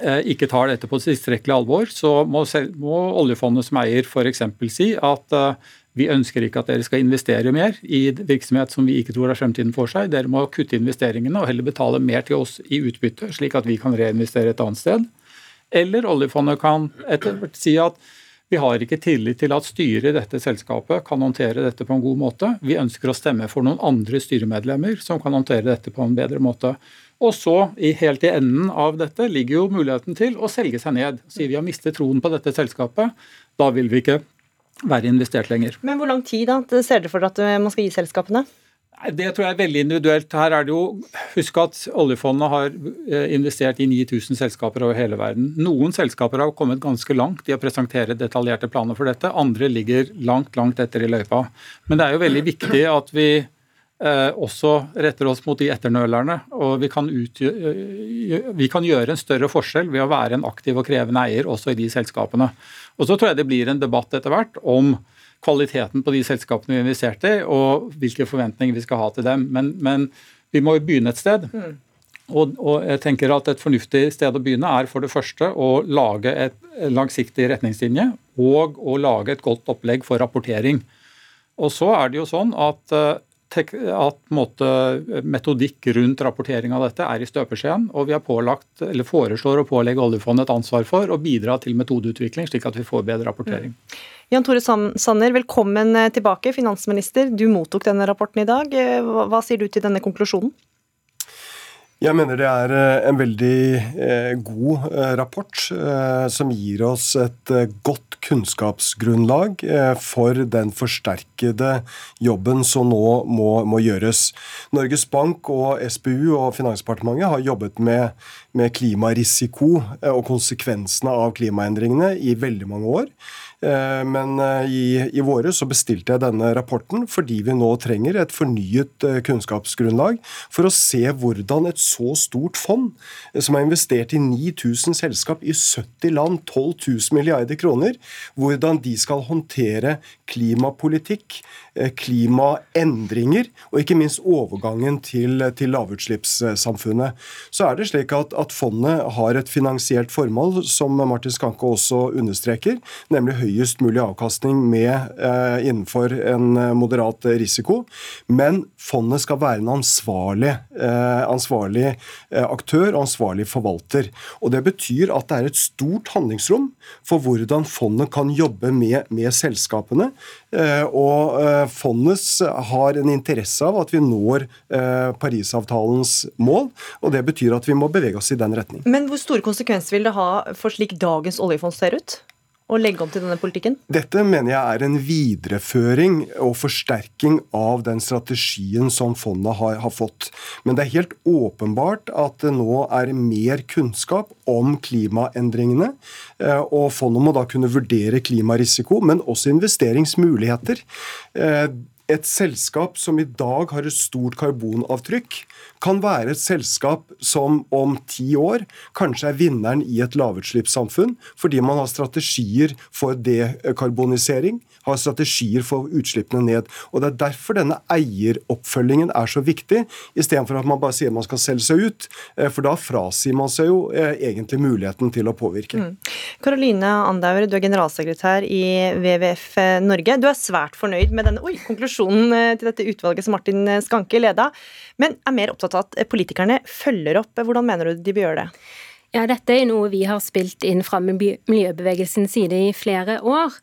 ikke tar dette på tilstrekkelig alvor, så må, må oljefondet som eier f.eks. si at uh, vi ønsker ikke at dere skal investere mer i virksomhet som vi ikke tror har fremtiden for seg. Dere må kutte investeringene og heller betale mer til oss i utbytte, slik at vi kan reinvestere et annet sted. Eller oljefondet kan etter hvert si at vi har ikke tillit til at styret i dette selskapet kan håndtere dette på en god måte. Vi ønsker å stemme for noen andre styremedlemmer som kan håndtere dette på en bedre måte. Og så, helt i enden av dette, ligger jo muligheten til å selge seg ned. Sier vi har mistet troen på dette selskapet, da vil vi ikke være investert lenger. Men hvor lang tid da, ser dere for at man skal gi selskapene? Det tror jeg er veldig individuelt. Her er det jo, Husk at oljefondet har eh, investert i 9000 selskaper over hele verden. Noen selskaper har kommet ganske langt i å presentere detaljerte planer for dette. Andre ligger langt, langt etter i løypa. Men det er jo veldig viktig at vi eh, også retter oss mot de etternølerne. Og vi kan, eh, vi kan gjøre en større forskjell ved å være en aktiv og krevende eier også i de selskapene. Og så tror jeg det blir en debatt etter hvert om kvaliteten på de selskapene vi investerte i, og hvilke forventninger vi skal ha til dem. Men, men vi må jo begynne et sted. Mm. Og, og, jeg tenker at Et fornuftig sted å begynne er for det første å lage et langsiktig retningslinje og å lage et godt opplegg for rapportering. Og så er det jo sånn at eh, at måte, metodikk rundt rapportering av dette er i støpeskjeen. Og vi har pålagt, eller foreslår å pålegge oljefondet et ansvar for å bidra til metodeutvikling, slik at vi får bedre rapportering. Mm. Jan Tore Sanner, velkommen eh, tilbake, finansminister. Du mottok denne rapporten i dag. Eh, hva sier du til denne konklusjonen? Jeg mener det er eh, en veldig god rapport som gir oss et godt kunnskapsgrunnlag for den forsterkede jobben som nå må, må gjøres. Norges Bank og SPU og Finansdepartementet har jobbet med, med klimarisiko og konsekvensene av klimaendringene i veldig mange år. Eh, men eh, i, i våre så bestilte jeg denne rapporten fordi vi nå trenger et fornyet eh, kunnskapsgrunnlag for å se hvordan et så stort fond, som har investert i 9000 selskap i 70 land, 12 000 milliarder kroner, hvordan de skal håndtere klimapolitikk, klimaendringer og ikke minst overgangen til, til lavutslippssamfunnet. Så er det slik at, at fondet har et finansielt formål, som Martin Skanke også understreker, nemlig høy høyest mulig avkastning med, eh, innenfor en eh, moderat risiko. Men fondet skal være en ansvarlig, eh, ansvarlig aktør og ansvarlig forvalter. Og Det betyr at det er et stort handlingsrom for hvordan fondet kan jobbe med, med selskapene. Og fondet har en interesse av at vi når Parisavtalens mål, og det betyr at vi må bevege oss i den retning. Men hvor store konsekvenser vil det ha for slik dagens oljefond ser ut? Å legge om til denne politikken? Dette mener jeg er en videreføring og forsterking av den strategien som fondet har, har, fått. Men det er helt åpenbart at det nå er mer kunnskap om klimaendringene. Eh, og fondet må da kunne vurdere klimarisiko, men også investeringsmuligheter. Et selskap som i dag har et stort karbonavtrykk, kan være et selskap som om ti år kanskje er vinneren i et lavutslippssamfunn, fordi man har strategier for dekarbonisering, har strategier for utslippene ned. Og Det er derfor denne eieroppfølgingen er så viktig, istedenfor at man bare sier man skal selge seg ut. Eh, for da frasier man seg jo eh, egentlig muligheten til å påvirke. Karoline mm. Andauer, du er generalsekretær i WWF eh, Norge. Du er svært fornøyd med denne oi, konklusjonen til dette utvalget som Martin Skanke leda, men er mer opptatt av at politikerne følger opp. Hvordan mener du de bør gjøre det? Ja, Dette er noe vi har spilt inn fra miljøbevegelsens side i flere år.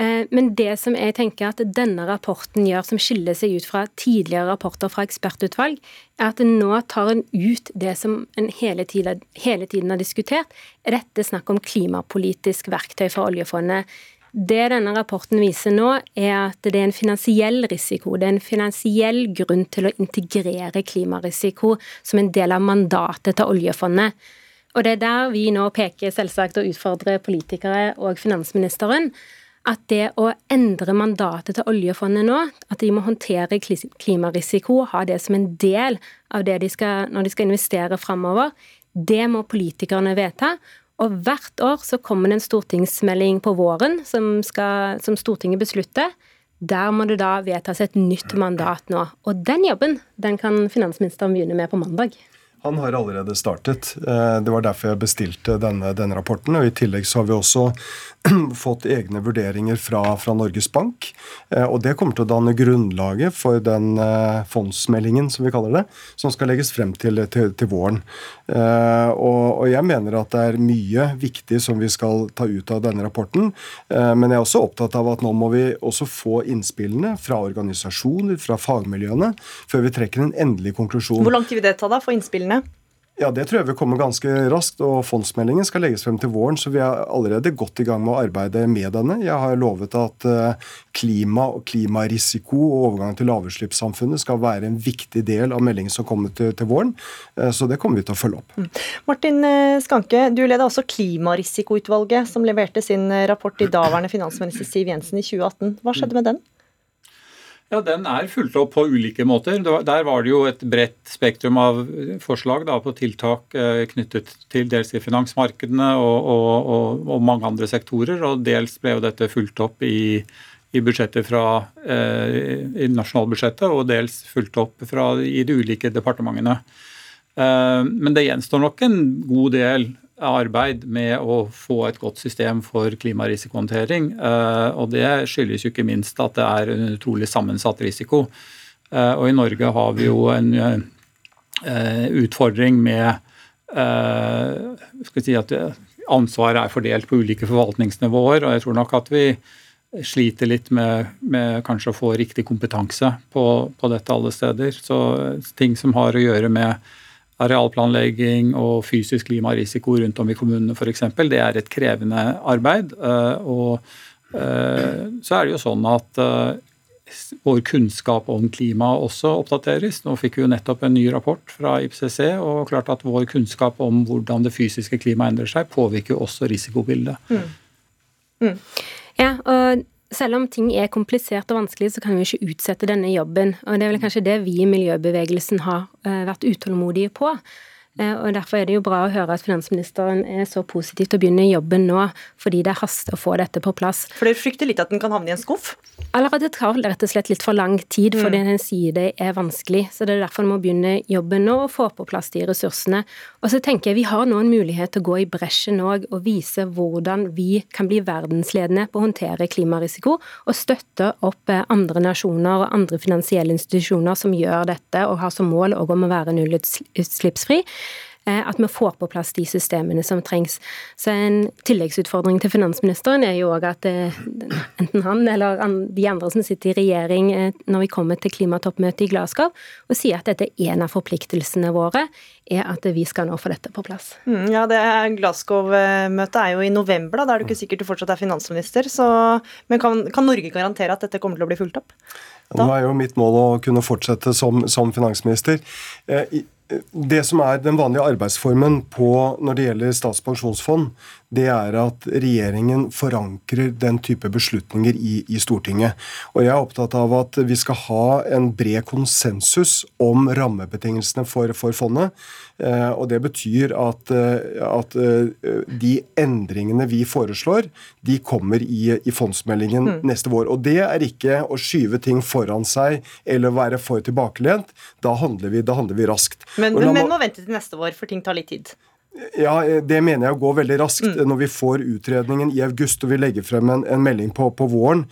Eh, men det som jeg tenker at denne rapporten gjør, som skiller seg ut fra tidligere rapporter fra ekspertutvalg, er at nå tar en ut det som en hele tiden, hele tiden har diskutert. Er dette snakk om klimapolitisk verktøy for oljefondet? Det denne rapporten viser nå, er at det er en finansiell risiko. Det er en finansiell grunn til å integrere klimarisiko som en del av mandatet til oljefondet. Og det er der vi nå peker selvsagt og utfordrer politikere og finansministeren at det å endre mandatet til oljefondet nå, at de må håndtere klimarisiko, ha det som en del av det de skal, når de skal investere framover, det må politikerne vedta. Og hvert år så kommer det en stortingsmelding på våren som, skal, som Stortinget beslutter. Der må det da vedtas et nytt mandat nå. Og den jobben den kan finansministeren begynne med på mandag. Han har allerede startet. Eh, det var derfor jeg bestilte denne, denne, rapporten. og I tillegg så har vi også fått egne vurderinger fra, fra, Norges Bank. Eh, og Det kommer til å danne grunnlaget for den eh, fondsmeldingen som vi kaller det, som skal legges frem til, til, til våren. Og, og, Jeg mener at det er mye viktig som vi skal ta ut av denne rapporten. Men jeg er også opptatt av at nå må vi også få innspillene fra organisasjoner, fra fagmiljøene, før vi trekker en endelig konklusjon. Hvor lang tid vil det ta da for innspillene? Ja, Det tror jeg vil komme ganske raskt. og Fondsmeldingen skal legges frem til våren, så vi er allerede godt i gang med å arbeide med denne. Jeg har lovet at eh, klima og klimarisiko og overgang til lavutslippssamfunnet skal være en viktig del av meldingen som kommer til, til våren. Eh, så det kommer vi til å følge opp. Mm. Martin eh, Skanke, du leder også Klimarisikoutvalget, som leverte sin rapport til daværende finansminister Siv Jensen i 2018. Hva skjedde med den? Ja, Den er fulgt opp på ulike måter. Der var det jo et bredt spektrum av forslag da, på tiltak eh, knyttet til dels i finansmarkedene og, og, og, og, mange andre sektorer. Og dels ble jo dette fulgt opp i, i budsjettet fra eh, i nasjonalbudsjettet, og dels fulgt opp fra, i de ulike departementene. Eh, men det gjenstår nok en god del arbeid med å få et godt system for klimarisikohåndtering. Eh, og det skyldes jo ikke minst at det er en utrolig sammensatt risiko. Eh, og i Norge har vi jo en eh, utfordring med si at ansvaret er fordelt på ulike forvaltningsnivåer. Og jeg tror nok at vi sliter litt med, med kanskje å få riktig kompetanse på, på dette alle steder. Så ting som har å gjøre med arealplanlegging og fysisk klimarisiko rundt om i kommunene f.eks. Det er et krevende arbeid. Eh, og eh, så er det jo sånn at eh, vår kunnskap om klima også oppdateres. Nå fikk vi jo nettopp en ny rapport fra IPCC, og klart at vår kunnskap om hvordan det fysiske klimaet endrer seg, påvirker også risikobildet. Mm. Mm. Ja, og selv om ting er komplisert og vanskelig, så kan vi ikke utsette denne jobben. Og det er vel kanskje det vi i miljøbevegelsen har eh, vært utålmodige på. Eh, og Derfor er det jo bra å høre at finansministeren er så positiv til å begynne jobben nå, fordi det haster å få dette på plass. For dere frykter litt at den kan havne i en skuff? Eller at det tar rett og slett litt for lang tid, fordi mm. en sier det er vanskelig. Så det er derfor en må begynne jobben nå og få på plass de ressursene. Og så tenker jeg vi har nå en mulighet til å gå i bresjen òg og vise hvordan vi kan bli verdensledende på å håndtere klimarisiko, og støtte opp eh, andre nasjoner og andre finansielle institusjoner som gjør dette og har som mål òg om å være nullutslippsfri. Eh, at vi får på plass de systemene som trengs. Så En tilleggsutfordring til finansministeren er jo òg at eh, enten han eller de andre som sitter i regjering eh, når vi kommer til klimatoppmøtet i Glasgow, og sier at dette er en av forpliktelsene våre, er at vi skal nå få dette på plass. Mm, ja, det Glasgow-møtet er jo i november, da. Da er det ikke sikkert du fortsatt er finansminister. Så, men kan, kan Norge garantere at dette kommer til å bli fulgt opp? Da? Nå er jo mitt mål å kunne fortsette som, som finansminister. Eh, det som er den vanlige arbeidsformen på, når det gjelder Statens pensjonsfond, det er at regjeringen forankrer den type beslutninger i, i, Stortinget. Og jeg er opptatt av at vi skal ha en bred konsensus om rammebetingelsene for, for fondet. Eh, og det betyr at, eh, at, eh, de endringene vi foreslår, de kommer i, i fondsmeldingen mm. neste vår. Og det er ikke å skyve ting foran seg eller være for tilbakelent. Da handler vi, da handler vi raskt. Men, men må vente til neste vår, for ting tar litt tid. Ja, Det mener jeg går veldig raskt mm. når vi får utredningen i august og vi legger frem en, en melding på, på våren.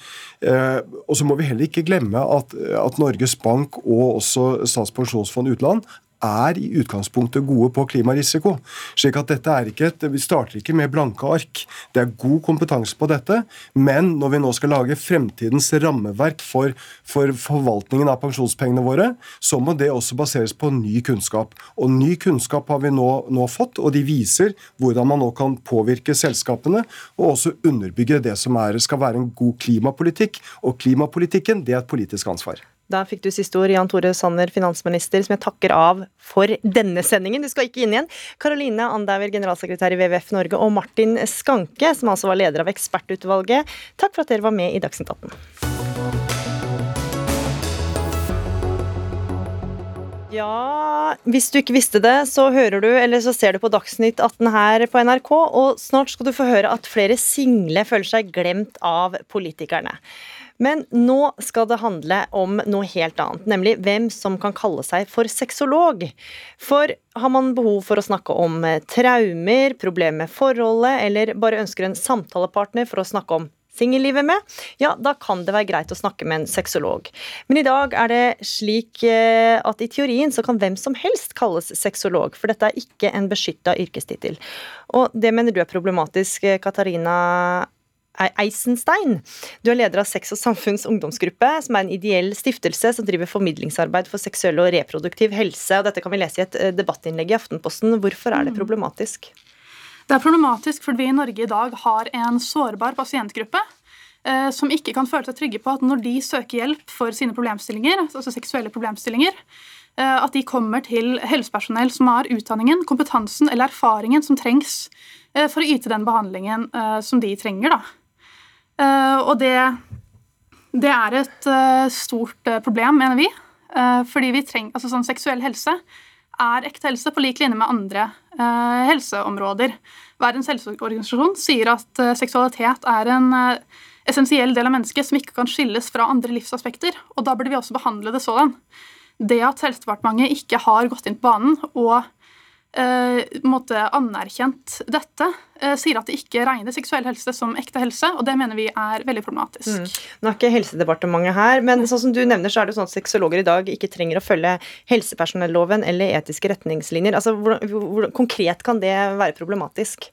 Eh, og så må vi heller ikke glemme at, at Norges Bank og også Statens pensjonsfond utland er i utgangspunktet gode på klimarisiko. slik at dette er ikke et, Vi starter ikke med blanke ark. Det er god kompetanse på dette. Men når vi nå skal lage fremtidens rammeverk for, for forvaltningen av pensjonspengene våre, så må det også baseres på ny kunnskap. Og ny kunnskap har vi nå, nå fått, og de viser hvordan man nå kan påvirke selskapene, og også underbygge det som er, skal være en god klimapolitikk. Og klimapolitikken, det er et politisk ansvar. Da fikk du siste ord, Jan Tore Sanner, finansminister, som jeg takker av for denne sendingen. Du skal ikke inn igjen. Karoline Andauer, generalsekretær i WWF Norge, og Martin Skanke, som altså var leder av ekspertutvalget. Takk for at dere var med i Dagsnytt 18. Ja, hvis du ikke visste det, så hører du, eller så ser du på Dagsnytt 18 her på NRK, og snart skal du få høre at flere single føler seg glemt av politikerne. Men nå skal det handle om noe helt annet, nemlig hvem som kan kalle seg for sexolog. For har man behov for å snakke om eh, traumer, problemer med forholdet, eller bare ønsker en samtalepartner for å snakke om singellivet med, ja, da kan det være greit å snakke med en sexolog. Men i dag er det slik eh, at i teorien så kan hvem som helst kalles sexolog, for dette er ikke en beskytta yrkestittel. Og det mener du er problematisk, eh, Katarina Eisenstein. Du er leder av Sex og samfunns ungdomsgruppe, som er en ideell stiftelse som driver formidlingsarbeid for seksuell og reproduktiv helse. og Dette kan vi lese i et eh, debattinnlegg i Aftenposten. Hvorfor er det mm. problematisk? Det er problematisk fordi vi i Norge i dag har en sårbar pasientgruppe eh, som ikke kan føle seg trygge på at når de søker hjelp for sine problemstillinger, altså seksuelle problemstillinger, eh, at de kommer til helsepersonell som har utdanningen, kompetansen eller erfaringen som trengs for å yte den behandlingen eh, som de trenger. Da. Eh, og det, det er et eh, stort eh, problem, mener vi. Fordi vi trenger, altså sånn Seksuell helse er ekte helse på lik linje med andre helseområder. Verdens helseorganisasjon sier at seksualitet er en essensiell del av mennesket som ikke kan skilles fra andre livsaspekter. og Da burde vi også behandle det sånn. Det at Helsedepartementet ikke har gått inn på banen og måte anerkjent dette, eh, sier at det ikke regner seksuell helse som ekte helse, og det mener vi er veldig problematisk. Mm. Nå er ikke Helsedepartementet her, men sånn som du nevner, så er det sånn at sexologer i dag ikke trenger å følge helsepersonelloven eller etiske retningslinjer. Altså, hvordan, hvordan, konkret kan det være problematisk?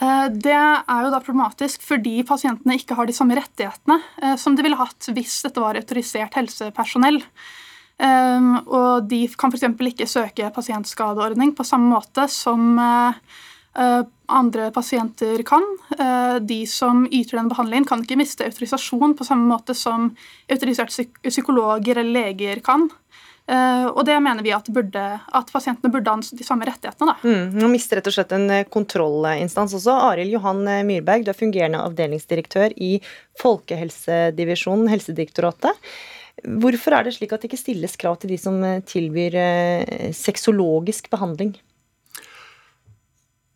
Eh, det er jo da problematisk fordi pasientene ikke har de samme rettighetene eh, som de ville hatt hvis dette var autorisert helsepersonell. Um, og de kan f.eks. ikke søke pasientskadeordning på samme måte som uh, andre pasienter kan. Uh, de som yter den behandlingen, kan ikke miste autorisasjon på samme måte som autoriserte psykologer eller leger kan. Og det mener vi at, burde, at, pasientene burde ha de samme rettighetene. Da. Mm, nå mister rett og slett en kontrollinstans også. Arild Johan Myrberg, du er fungerende avdelingsdirektør i Folkehelsedivisjonen, Helsedirektoratet. Hvorfor er det slik at det ikke stilles krav til de som eh, tilbyr eh, sexologisk behandling?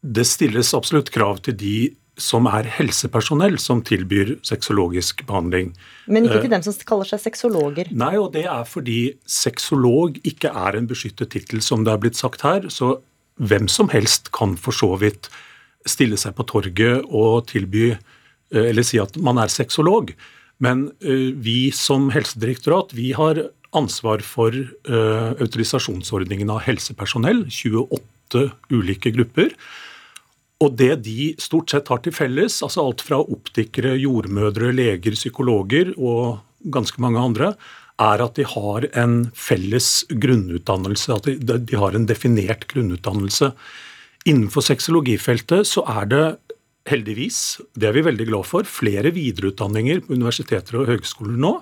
Det stilles absolutt krav til de som er helsepersonell som tilbyr sexologisk behandling. Men ikke til dem som kaller seg sexologer? Nei, og det er fordi sexolog ikke er en beskyttet tittel, som det er blitt sagt her. Så hvem som helst kan for så vidt stille seg på torget og tilby eller si at man er sexolog. Men uh, vi som helsedirektorat vi har ansvar for uh, autorisasjonsordningen av helsepersonell. 28 ulike grupper. Og det de stort sett har til felles, altså alt fra optikere, jordmødre, leger, psykologer og ganske mange andre, er at de har en felles grunnutdannelse. At de, de har en definert grunnutdannelse. Innenfor sexologifeltet så er det heldigvis, det er vi veldig glad for, flere videreutdanninger på universiteter og høgskoler nå.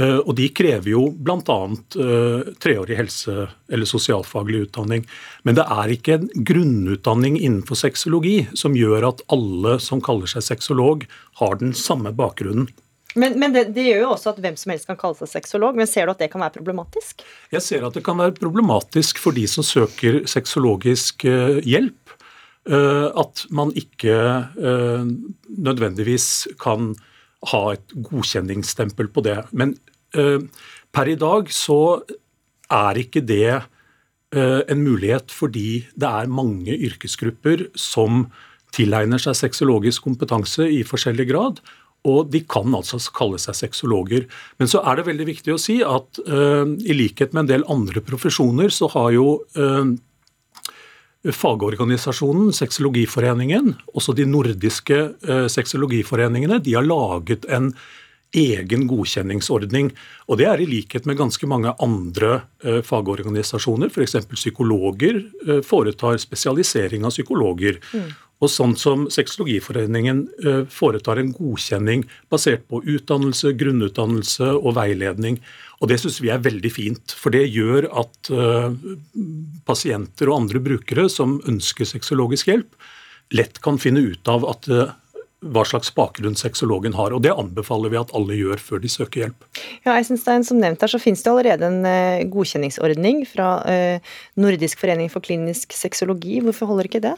Eh, og de krever jo bl.a. Uh, treårig helse- eller sosialfaglig utdanning. Men det er ikke en grunnutdanning innenfor sexologi som gjør at alle som kaller seg sexolog, har den samme bakgrunnen. Men, men det, det, gjør jo også at hvem som helst kan kalle seg sexolog. Men ser du at det kan være problematisk? Jeg ser at det kan være problematisk for de som søker sexologisk uh, hjelp. Eh, at man ikke eh, nødvendigvis kan ha et godkjenningsstempel på det. Men eh, per i dag så er ikke det en mulighet fordi det er mange yrkesgrupper som tilegner seg sexologisk kompetanse i forskjellig grad. Og de kan altså kalle seg sexologer. Men så er det veldig viktig å si at uh, i likhet med en del andre profesjoner, så har jo uh, fagorganisasjonen, Sexologiforeningen, også de nordiske eh, sexologiforeningene, de har laget en egen godkjenningsordning. Og Det er i likhet med ganske mange andre eh, fagorganisasjoner. F.eks. psykologer eh, foretar spesialisering av psykologer. Mm. Og sånn som Sexologiforeningen eh, foretar en godkjenning basert på utdannelse, grunnutdannelse og veiledning. Og Det syns vi er veldig fint, for det gjør at uh, pasienter og andre brukere som ønsker sexologisk hjelp, lett kan finne ut av at, uh, hva slags bakgrunn sexologen har. og Det anbefaler vi at alle gjør før de søker hjelp. Ja, Eisenstein, som nevnt her, så finnes det allerede en uh, godkjenningsordning fra Nordisk forening for klinisk sexologi. Hvorfor holder ikke det?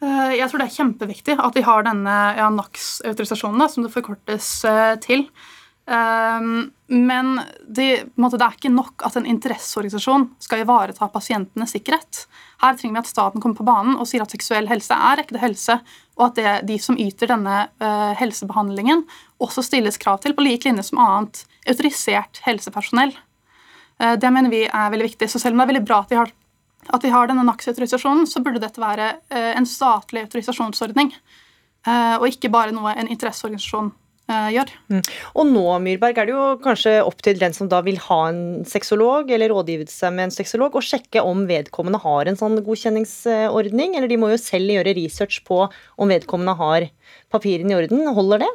Jeg tror det er kjempeviktig at vi har denne ja, NAX-autorisasjonen, som det forkortes til. Um, men det, måte, det, er ikke nok at en interesseorganisasjon skal ivareta pasientenes sikkerhet. Her trenger vi at staten kommer på banen og sier at seksuell helse er ekte helse, og at det, de som yter denne uh, helsebehandlingen, også stilles krav til på lik linje som annet autorisert helsepersonell. Uh, det mener vi er veldig viktig. Så selv om det er veldig bra at vi har, at vi har denne NAX-autorisasjonen, så burde dette være uh, en statlig autorisasjonsordning. og ikke bare noe en interesseorganisasjon gjør. Mm. Og nå Myrberg, er det jo kanskje opp til den som da vil ha en sexolog, eller rådgive seg med en sexolog, å sjekke om vedkommende har en sånn godkjenningsordning, eller de må jo selv gjøre research på om vedkommende har papirene i orden. Holder det?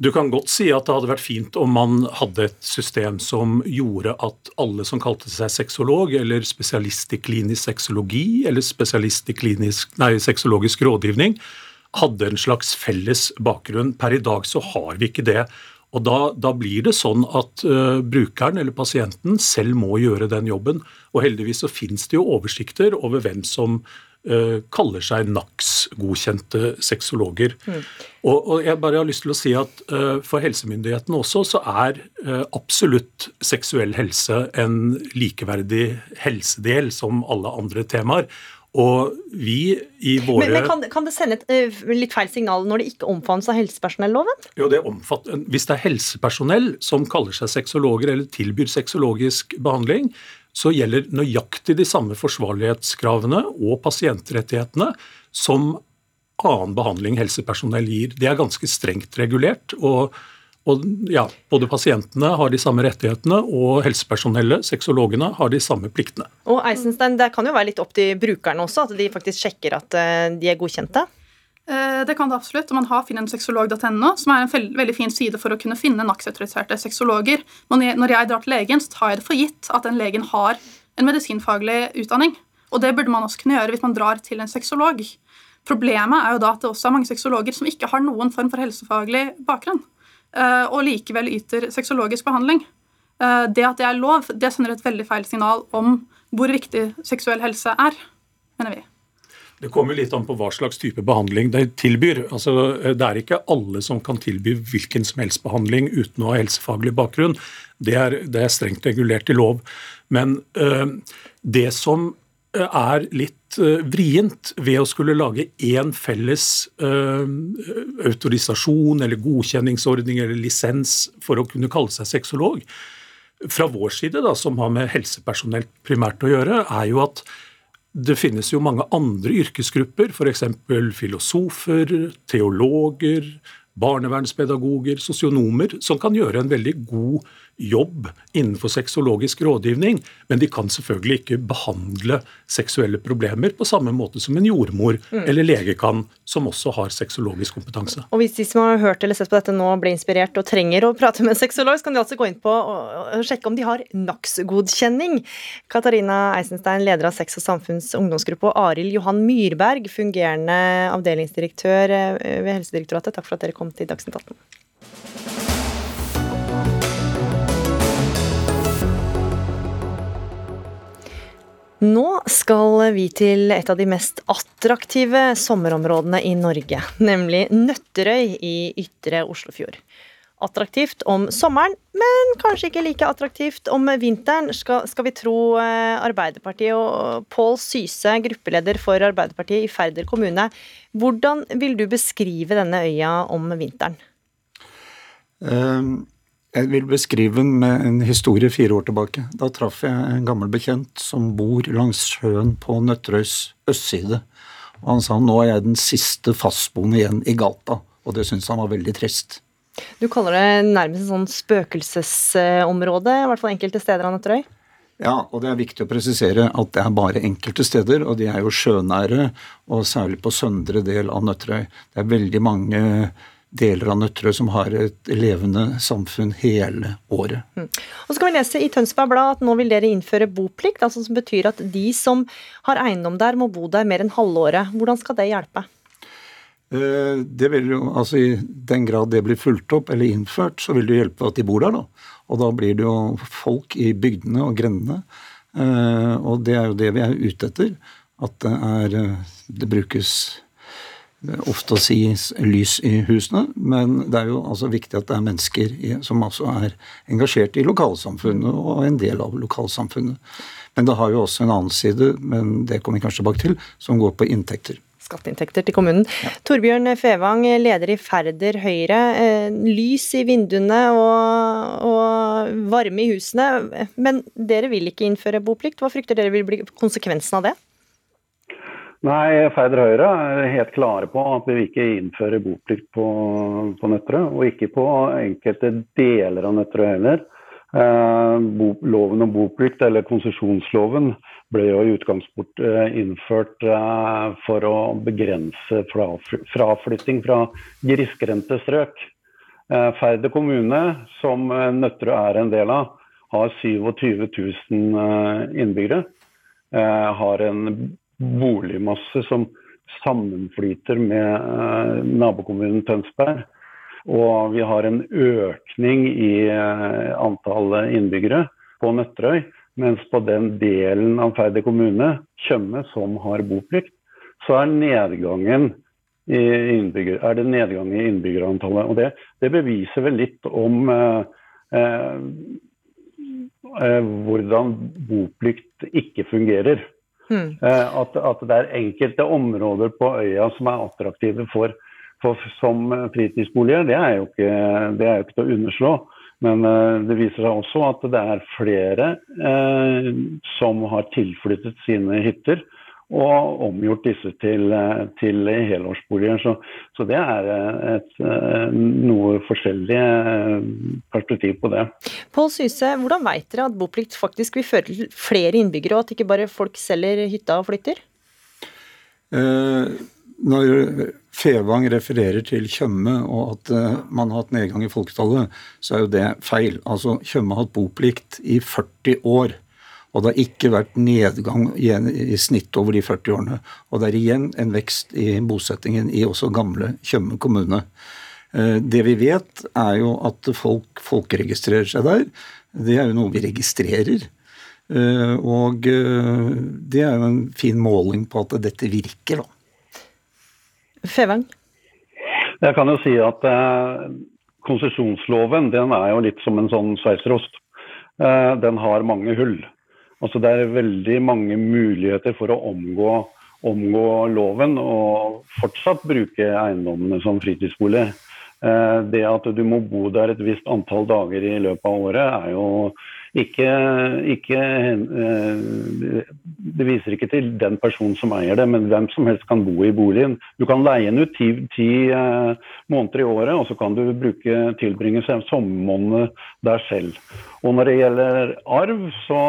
Du kan godt si at det hadde vært fint om man hadde et system som gjorde at alle som kalte seg sexolog, eller spesialist i klinisk sexologi, eller spesialist i klinisk, nei, sexologisk rådgivning, hadde en slags felles bakgrunn. Per i dag så har vi ikke det. Og da, da blir det sånn at uh, brukeren eller pasienten selv må gjøre den jobben. Og heldigvis så finnes det jo oversikter over hvem som uh, kaller seg NAX-godkjente sexologer. Mm. Og, og, jeg bare har lyst til å si at uh, For helsemyndighetene også så er absolutt seksuell helse en likeverdig helsedel som alle andre temaer. Og vi i våre Men, men kan, kan, det sende et uh, litt feil signal når det ikke omfattes av helsepersonelloven? Jo, det omfatter, Hvis det er helsepersonell som kaller seg sexologer eller tilbyr sexologisk behandling, så gjelder nøyaktig de samme forsvarlighetskravene og pasientrettighetene som annen behandling helsepersonell gir. Det er ganske strengt regulert. og, og ja, Både pasientene har de samme rettighetene, og helsepersonellet, sexologene, har de samme pliktene. Og Eisenstein, Det kan jo være litt opp til brukerne også, at de faktisk sjekker at eh, de er godkjente? Eh, det kan det absolutt, og man har finnensexolog.no, som er en veldig fin side for å kunne finne NAX-autoriserte sexologer. Når jeg drar til legen, så tar jeg det for gitt at den legen har en medisinfaglig utdanning. Og det burde man også kunne gjøre hvis man drar til en sexolog. Problemet er jo da at det også er mange sexologer som ikke har noen form for helsefaglig bakgrunn, og likevel yter sexologisk behandling. Eh, det at det er lov, det sender et veldig feil signal om hvor viktig seksuell helse er, mener vi. Det kommer litt an på hva slags type behandling de tilbyr. Altså, det er ikke alle som kan tilby hvilken som helst behandling uten å ha helsefaglig bakgrunn. Det er, det er strengt regulert i lov. Men øh, det som eh, er litt øh, vrient ved å skulle lage én felles øh, autorisasjon eller godkjenningsordning eller lisens for å kunne kalle seg sexolog, fra vår side, da, som har med helsepersonell primært å gjøre, er jo at det finnes jo mange andre yrkesgrupper, f.eks. filosofer, teologer, barnevernspedagoger, sosionomer, som kan gjøre en veldig god jobb innenfor sexologisk rådgivning, men de kan selvfølgelig ikke behandle seksuelle problemer på samme måte som en jordmor mm. eller lege kan, som også har sexologisk kompetanse. Og Hvis de som har hørt eller sett på dette nå ble inspirert og trenger å prate med en sexolog, så kan de altså gå inn på og sjekke om de har NAX-godkjenning. Katarina Eisenstein, leder av Sex og samfunns ungdomsgruppe, og Arild Johan Myrberg, fungerende avdelingsdirektør eh, ved Helsedirektoratet, takk for at dere kom til Dagsnytt 18. Nå skal vi til et av de mest attraktive sommerområdene i Norge, nemlig Nøtterøy i ytre Oslofjord. Attraktivt om sommeren, men kanskje ikke like attraktivt om vinteren, skal, skal vi tro eh, Arbeiderpartiet og Pål Syse, gruppeleder for Arbeiderpartiet i Færder kommune. Hvordan vil du beskrive denne øya om vinteren? Um jeg vil beskrive den med en historie fire år tilbake. Da traff jeg en gammel bekjent som bor langs sjøen på Nøtterøys østside. Og han sa nå er jeg den siste fastboende igjen i gata, og det syntes han var veldig trist. Du kaller det nærmest en sånn spøkelsesområde, i hvert fall enkelte steder av Nøtterøy? Ja, og det er viktig å presisere at det er bare enkelte steder, og de er jo sjønære, og særlig på søndre del av Nøtterøy. Det er veldig mange deler av Nøtterøy som har et levende samfunn hele året. Mm. Og så kan vi lese i Tønsberg Blad at nå vil dere innføre boplikt, altså som betyr at de som har eiendom der, må bo der mer enn halvåret. Hvordan skal det hjelpe? Eh, det vil jo, altså I den grad det blir fulgt opp eller innført, så vil det hjelpe at de bor der. da. Og da blir det jo folk i bygdene og grendene. Eh, og det er jo det vi er ute etter. At det, er, eh, det brukes ofte å si lys i husene, men det er jo altså viktig at det er mennesker som altså er engasjert i lokalsamfunnet og en del av lokalsamfunnet. Men det har jo også en annen side, men det kommer vi kanskje tilbake til, som går på inntekter. Skatteinntekter til kommunen. Ja. Torbjørn Fevang, leder i Færder Høyre. Eh, lys i vinduene og, og varme i husene, men dere vil ikke innføre boplikt. Hva frykter dere vil bli konsekvensen av det? Nei, Færder Høyre er helt klare på at vi ikke innføre boplikt på, på Nøtterøy. Og ikke på enkelte deler av Nøtterøy heller. Eh, bo, loven om boplikt, eller konsesjonsloven, ble jo i utgangspunktet eh, innført eh, for å begrense fraflytting fra grisgrendte strøk. Eh, Færder kommune, som eh, Nøtterøy er en del av, har 27 000 eh, innbyggere. Har en boligmasse som sammenflyter med eh, nabokommunen Tønsberg. Og vi har en økning i eh, antallet innbyggere på Nøtterøy. Mens på den delen av Færder kommune, Tjøme, som har boplikt, så er er det nedgang i innbyggerantallet. Og det, det beviser vel litt om eh, eh, hvordan boplikt ikke fungerer. Mm. At, at, det er enkelte områder på øya som er attraktive for, for, som fritidsboliger, det er, jo ikke, det er jo ikke til å underslå. Men uh, det viser seg også at det er flere eh, som har tilflyttet sine hytter og omgjort disse til, eh, til helårsboliger. Så, så, det er eh, et, eh, noe forskjellig perspektiv på det. Pål Syse, hvordan vet dere at boplikt faktisk vil føre til flere innbyggere, og at ikke bare folk selger hytta og flytter? Eh, når Fevang refererer til Tjøme og at man har hatt nedgang i folketallet, så er jo det feil. Altså, Tjøme har hatt boplikt i 40 år. Og det har ikke vært nedgang i snitt over de 40 årene. Og det er igjen en vekst i bosettingen i også gamle Tjøme kommune. Eh, det vi vet, er jo at folk folkeregistrerer seg der. Det er jo noe vi registrerer. Eh, og eh, det er jo en fin måling på at dette virker, da. Fevang? Jeg kan jo si at konsesjonsloven den er jo litt som en sånn sveitserost. Den har mange hull. Altså Det er veldig mange muligheter for å omgå, omgå loven og fortsatt bruke eiendommene som fritidsbolig. Eh, det at du må bo der et visst antall dager i løpet av året, er jo ikke, ikke, eh, Det viser ikke til den personen som eier det, men hvem som helst kan bo i boligen. Du kan leie den ut ti, ti eh, måneder i året, og så kan du bruke, tilbringe sommermånedene der selv. Og når det gjelder arv, så,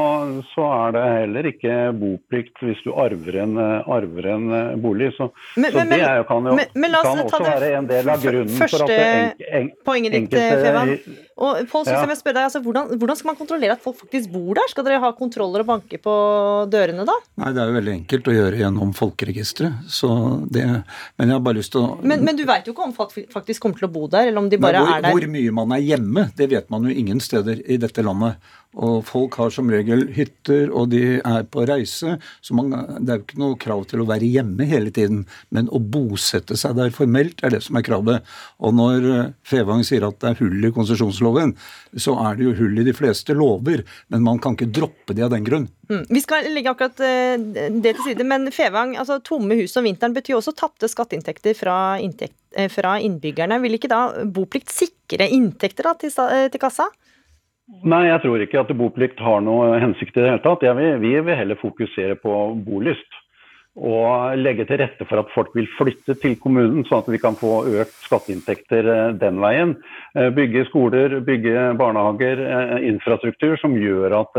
så, er det heller ikke boplikt hvis du arver en, arver en bolig. Så, men, så men, det jo, kan jo men, kan også være en del av grunnen for at en, en, poenget ditt, Fevan. Og Paul, ja. jeg spørre deg, altså, hvordan, hvordan, skal man kontrollere at folk faktisk bor der? Skal dere ha kontroller og banke på dørene da? Nei, det er jo veldig enkelt å gjøre gjennom folkeregisteret. Men jeg har bare lyst til å Men, men du veit jo ikke om folk faktisk kommer til å bo der, eller om de bare Nei, hvor, er der? Hvor mye man er hjemme, det vet man jo ingen steder i dette landet. Og folk har som regel hytter, og de er på reise. Så man, det er jo ikke noe krav til å være hjemme hele tiden. Men å bosette seg der formelt er det som er kravet. Og når eh, Fevang sier at det er hull i konsesjonsloven, så er det jo hull i de fleste lover. Men man kan ikke droppe det av den grunn. Mm. Vi skal legge akkurat eh, det til side, men Fevang, altså tomme hus om vinteren betyr også tapte skatteinntekter fra, inntekt, eh, fra innbyggerne. Vil ikke da boplikt sikre inntekter da, til, til kassa? Nei, jeg tror ikke at boplikt har noe hensikt i det hele tatt. Vil, vi vil heller fokusere på bolyst. Og legge til rette for at folk vil flytte til kommunen, sånn at vi kan få økt skatteinntekter eh, den veien. Eh, bygge skoler, bygge barnehager, eh, infrastruktur som gjør at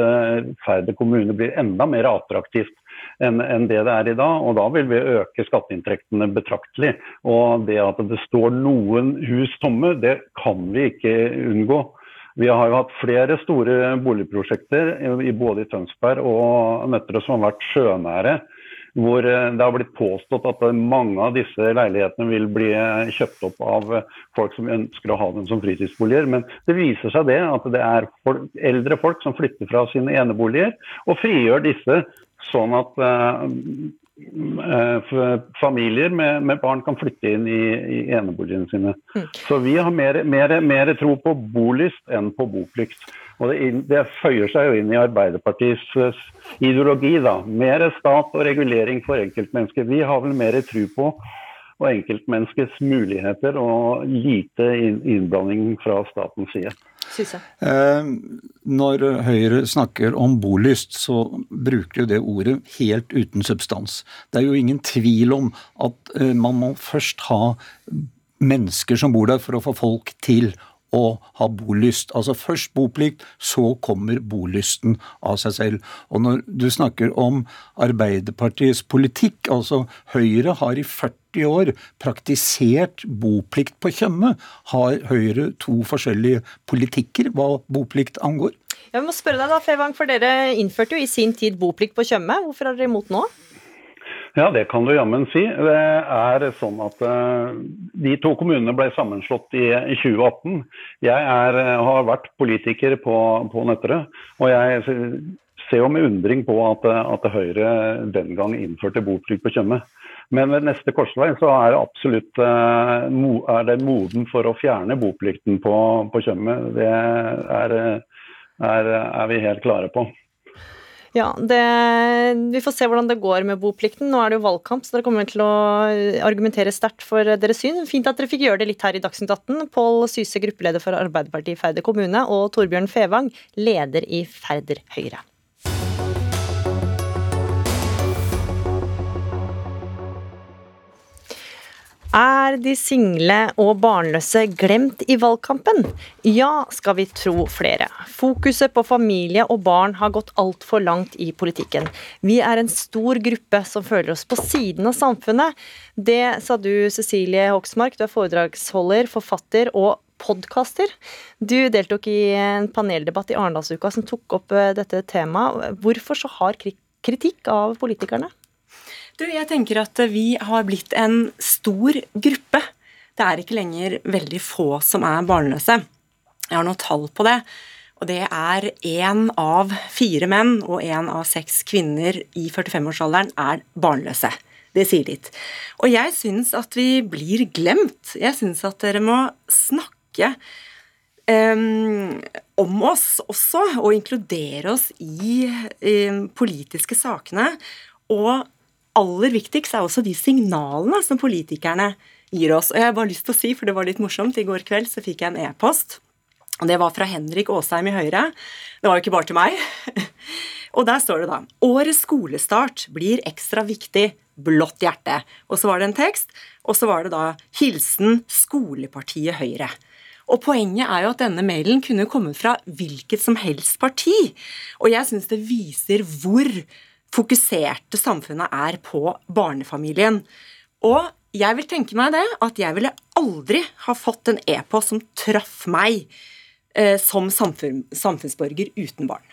Færder kommune blir enda mer attraktivt enn det det er i dag. Og da vil vi øke skatteinntektene betraktelig. Og det at det står noen hus tomme, det kan vi ikke unngå. Vi har jo hatt flere store boligprosjekter både i Tønsberg og Nøtterøy som har vært sjønære. Hvor eh, det har blitt påstått at mange av disse leilighetene vil bli eh, kjøpt opp av eh, folk som ønsker å ha dem som fritidsboliger. Men det viser seg det at det er folk, eldre folk som flytter fra sine eneboliger og frigjør disse sånn at familier med, med, barn kan flytte inn i, i eneboligene sine. Mm. Så vi har mer, mer, mer, tro på bolyst enn på boplikt. Og det, det, føyer seg jo inn i Arbeiderpartiets eh, ideologi. da. Mer stat og regulering for enkeltmennesker. Vi har vel mer tro på og enkeltmenneskets muligheter og lite innblanding fra statens side. Eh, når Høyre snakker om bolyst, så bruker jo det ordet helt uten substans. Det er jo ingen tvil om at eh, man må først ha mennesker som bor der for å få folk til å ha bolyst. Altså først boplikt, så kommer bolysten av seg selv. Og når du snakker om Arbeiderpartiets politikk, altså Høyre har i 40 år praktisert boplikt på Tjøme. Har Høyre to forskjellige politikker hva boplikt angår? Jeg må spørre deg da, Fevang, for Dere innførte jo i sin tid boplikt på Tjøme. Hvorfor er dere imot nå? Ja, det kan du jammen si. Det er sånn at uh, De to kommunene ble sammenslått i, i 2018. Jeg er, eh, har vært politiker på, på Nøtterøy, og jeg ser jo med undring på at, at Høyre den gang innførte boplikt på Tjøme. Men ved neste korsvei så er det absolutt uh, er det moden for å fjerne boplikten på, på Tjøme. Det er, er, er vi helt klare på. Ja, det, Vi får se hvordan det går med boplikten. Nå er det jo valgkamp, så dere kommer til å argumentere sterkt for deres syn. Fint at dere fikk gjøre det litt her i Dagsnytt 18. Pål Syse, gruppeleder for Arbeiderpartiet i Færder kommune, og Torbjørn Fevang, leder i Færder Høyre. Er de single og barnløse glemt i valgkampen? Ja, skal vi tro flere. Fokuset på familie og barn har gått altfor langt i politikken. Vi er en stor gruppe som føler oss på siden av samfunnet. Det sa du, Cecilie Hoksmark. Du er foredragsholder, forfatter og podkaster. Du deltok i en paneldebatt i Arendalsuka som tok opp eh, dette temaet. Hvorfor så hard kritikk av politikerne? Du, jeg tenker at vi har blitt en stor gruppe. Det er ikke lenger veldig få som er barnløse. Jeg har noen tall på det. Og det er én av fire menn og én av seks kvinner i 45-årsalderen er barnløse. Det sier litt. Og jeg syns at vi blir glemt. Jeg syns at dere må snakke um, om oss også, og inkludere oss i um, politiske sakene. Og aller viktigst er også de signalene som politikerne gir oss. Og jeg har bare lyst til å si, for det var litt morsomt, i går kveld så fikk jeg en e-post. og Det var fra Henrik Asheim i Høyre. Det var jo ikke bare til meg. Og der står det da Årets skolestart blir ekstra viktig. Blått hjerte. Og så var det en tekst, og så var det da Hilsen Skolepartiet Høyre. Og Poenget er jo at denne mailen kunne kommet fra hvilket som helst parti. Og jeg syns det viser hvor fokuserte samfunnet er på barnefamilien. Og jeg vil tenke meg det, at jeg ville aldri ha fått en e-post som traff meg eh, som samfunn, samfunnsborger uten barn.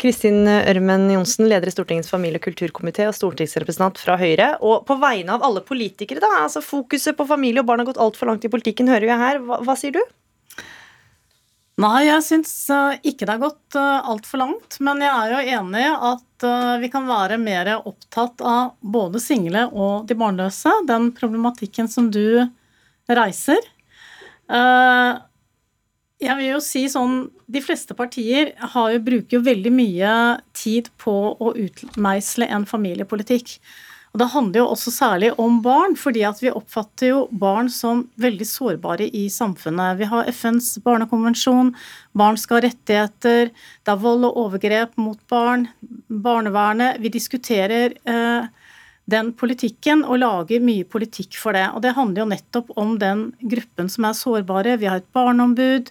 Kristin Ørmen Johnsen, leder i Stortingets familie- og kulturkomité og stortingsrepresentant fra Høyre. Og på vegne av alle politikere, da, altså fokuset på familie og barn har gått altfor langt i politikken, hører vi her. Hva, hva sier du? Nei, jeg syns eh, ikke det har gått uh, altfor langt. Men jeg er jo enig i at eh, vi kan være mer opptatt av både single og de barnløse. Den problematikken som du reiser. jeg vil jo si sånn De fleste partier jo, bruker jo veldig mye tid på å utmeisle en familiepolitikk. Og Det handler jo også særlig om barn, fordi at vi oppfatter jo barn som veldig sårbare i samfunnet. Vi har FNs barnekonvensjon, barn skal ha rettigheter, det er vold og overgrep mot barn, barnevernet. Vi diskuterer eh, den politikken og lager mye politikk for det. Og det handler jo nettopp om den gruppen som er sårbare. Vi har et barneombud.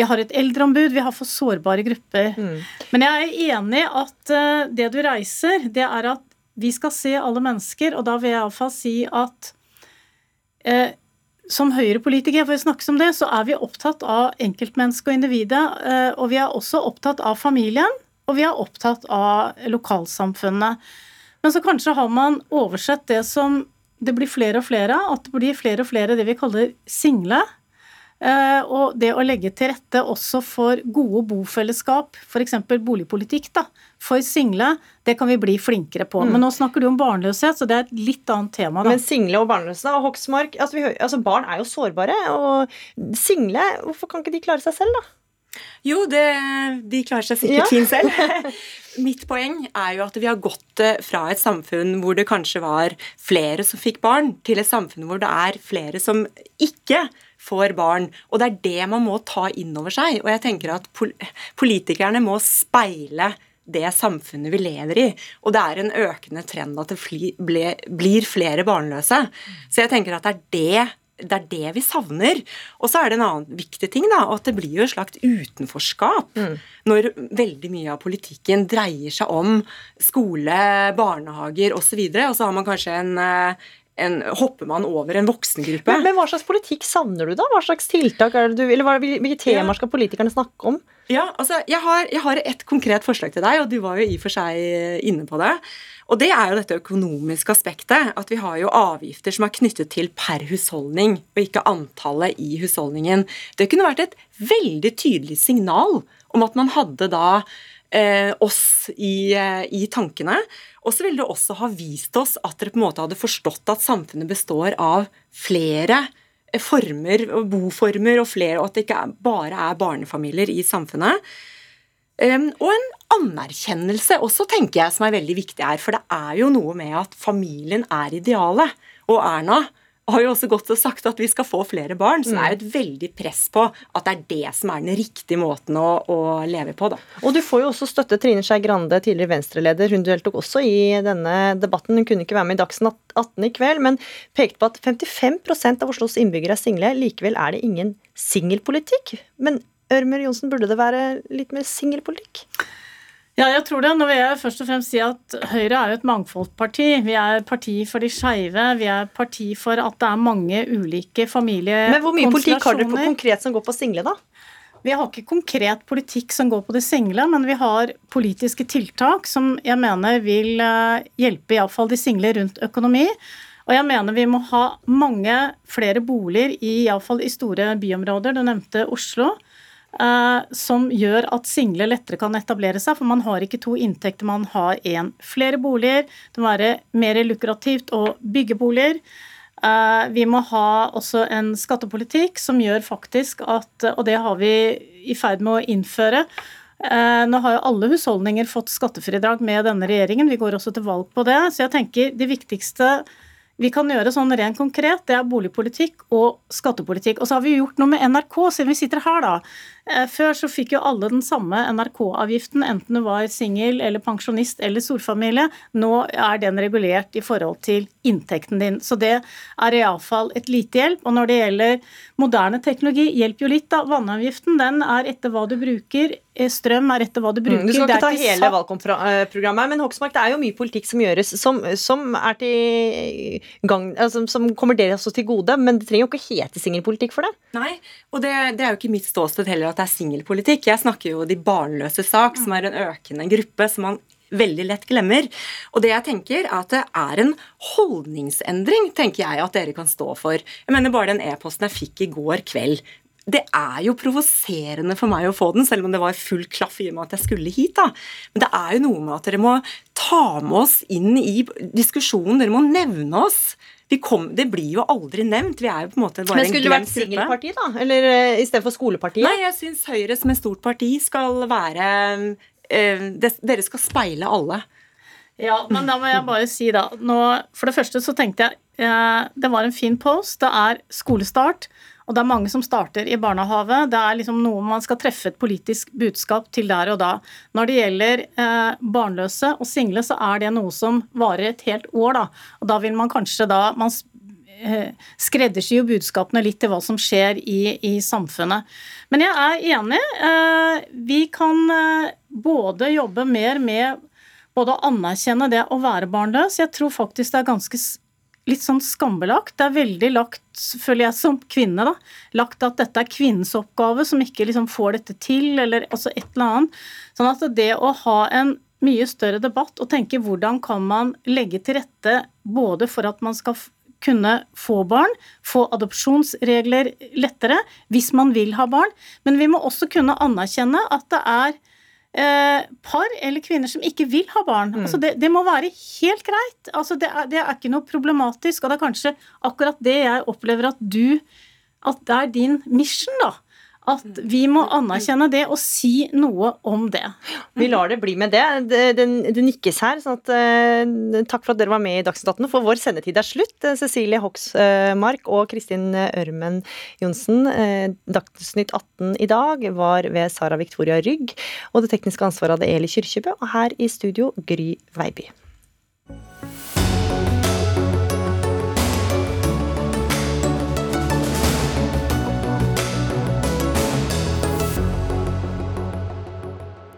Vi har et eldreombud, vi har for sårbare grupper. Mm. Men jeg er enig at uh, det du reiser, det er at vi skal se alle mennesker, og da vil jeg iallfall si at eh, som Høyre-politiker, for å snakke om det, så er vi opptatt av enkeltmennesket og individet. Eh, og vi er også opptatt av familien, og vi er opptatt av lokalsamfunnet. Men så kanskje har man oversett det som det blir flere og flere av, at det blir flere og flere det vi kaller single. Eh, og det å legge til rette også for gode bofellesskap, f.eks. boligpolitikk, da, for single, det kan vi bli flinkere på. Mm. Men nå snakker du om barnløshet, så det er et litt annet tema. Da. Men single og barnløse, og Hoksmark altså, altså, Barn er jo sårbare. Og single, hvorfor kan ikke de klare seg selv, da? Jo, det, de klarer seg sikkert ja. fint selv. Mitt poeng er jo at vi har gått fra et samfunn hvor det kanskje var flere som fikk barn, til et samfunn hvor det er flere som ikke får barn. Og det er det man må ta inn over seg. Og jeg tenker at politikerne må speile det samfunnet vi lever i. Og det er en økende trend at det blir flere barnløse. Så jeg tenker at det er det det er det vi savner. Og så er det en annen viktig ting, da, at det blir jo et slags utenforskap mm. når veldig mye av politikken dreier seg om skole, barnehager osv., og, og så har man kanskje en, eh, en, hopper man over en voksengruppe. Men, men, hva slags politikk savner du, da? Hva slags tiltak er det du, eller Hvilke temaer skal politikerne snakke om? Ja, altså, Jeg har, jeg har et konkret forslag til deg, og du var jo i og for seg inne på det. Og det er jo dette økonomiske aspektet. At vi har jo avgifter som er knyttet til per husholdning, og ikke antallet i husholdningen. Det kunne vært et veldig tydelig signal om at man hadde da eh, oss i, eh, i tankene. Og så ville det også ha vist oss at dere på en måte hadde forstått at samfunnet består av flere eh, former, boformer og flere, og at det ikke bare er barnefamilier i samfunnet. Og en anerkjennelse også, tenker jeg, som er veldig viktig her. For det er jo noe med at familien er idealet. Og Erna har jo også gått og sagt at vi skal få flere barn. Så det er jo et mm. veldig press på at det er det som er den riktige måten å, å leve på. da. Og du får jo også støtte Trine Skei Grande, tidligere Venstre-leder. Hun deltok også i denne debatten. Hun kunne ikke være med i Dagsnytt 18 i kveld, men pekte på at 55% av Oslos innbyggere er single. Likevel er det ingen singelpolitikk. Men Ørmer Johnsen, burde det være litt mer singelpolitikk? Ja, jeg tror det. Nå vil jeg først og fremst si at Høyre er jo et mangfoldsparti. Vi er parti for de skeive. Vi er parti for at det er mange ulike familiekonstellasjoner. Men hvor mye politikk har dere på konkret som går på single, da? Vi har ikke konkret politikk som går på det single, men vi har politiske tiltak som jeg mener vil eh, hjelpe iallfall de single rundt økonomi. Og jeg mener vi må ha mange flere boliger i iallfall i store byområder. Du nevnte Oslo. Uh, som gjør at single lettere kan etablere seg, for man har ikke to inntekter, man har én. Flere boliger. Det må være mer lukrativt å bygge boliger. Uh, vi må ha også en skattepolitikk som gjør faktisk at Og det har vi i ferd med å innføre. Uh, nå har jo alle husholdninger fått skattefridrag med denne regjeringen. Vi går også til valg på det. Så jeg tenker det viktigste vi kan gjøre sånn rent konkret, det er boligpolitikk og skattepolitikk. Og så har vi gjort noe med NRK, siden vi sitter her, da. Eh, før så fikk jo alle den samme NRK-avgiften, enten du var singel eller pensjonist eller storfamilie. Nå er den regulert i forhold til inntekten din. Så det er iallfall et lite hjelp. Og når det gjelder moderne teknologi, hjelper jo litt, da. Vannavgiften den er etter hva du bruker. Eh, strøm er etter hva du bruker. Mm, du skal ikke ta hele valgkampprogrammet, men Hoksmark, det er jo mye politikk som gjøres som, som er til gang, altså, som kommer dere også til gode, men det trenger jo ikke hete singelpolitikk for det. Nei, og det, det er jo ikke mitt ståsted heller at det er singelpolitikk. Jeg snakker jo de barnløse sak, som er en økende gruppe som man veldig lett glemmer. Og det jeg tenker er at det er en holdningsendring, tenker jeg at dere kan stå for. Jeg mener bare den e-posten jeg fikk i går kveld. Det er jo provoserende for meg å få den, selv om det var full klaff i og med at jeg skulle hit. da. Men det er jo noe med at dere må ta med oss inn i diskusjonen. Dere må nevne oss kom, det blir jo aldri nevnt. Vi er jo på en måte bare Men skulle det vært singelparti, da? Eller uh, eh, istedenfor skolepartiet? Nei, jeg syns Høyre som et stort parti skal være uh, det, Dere skal speile alle. Ja, men da må jeg bare si, da nå, For det første så tenkte jeg uh, det var en fin post. Det er skolestart. Og det er mange som starter i barnehage. Det er liksom noe man skal treffe et politisk budskap til der og da. Når det gjelder eh, barnløse og single, så er det noe som varer et helt år, da. Og da vil man kanskje da man eh, skreddersyr jo budskapene litt til hva som skjer i, i samfunnet. Men jeg er enig. Eh, vi kan eh, både jobbe mer med både å anerkjenne det å være barnløs. Jeg tror faktisk det er ganske litt sånn skambelagt. Det er veldig lagt, føler jeg som kvinne, da, lagt at dette er kvinnens oppgave, som ikke liksom får dette til, eller altså et eller annet. Sånn at det å ha en mye større debatt og tenke hvordan kan man legge til rette både for at man skal kunne få barn, få adopsjonsregler lettere hvis man vil ha barn, men vi må også kunne anerkjenne at det er eh, par eller kvinner som ikke vil ha barn. Mm. Altså det, det, må være helt greit. Altså det, er, det, er, ikke noe problematisk. Og det er kanskje akkurat det jeg opplever at du At det er din mission, da. At vi må anerkjenne det og si noe om det. Vi lar det bli med det. Det nikkes her. sånn at eh, Takk for at dere var med i Dagsnytt 18, for vår sendetid er slutt. Eh, Cecilie Hoksmark og Kristin Ørmen Johnsen. Eh, Dagsnytt 18 i dag var ved Sara Victoria Rygg, og det tekniske ansvaret hadde Eli Kyrkjebø, og her i studio Gry Veiby.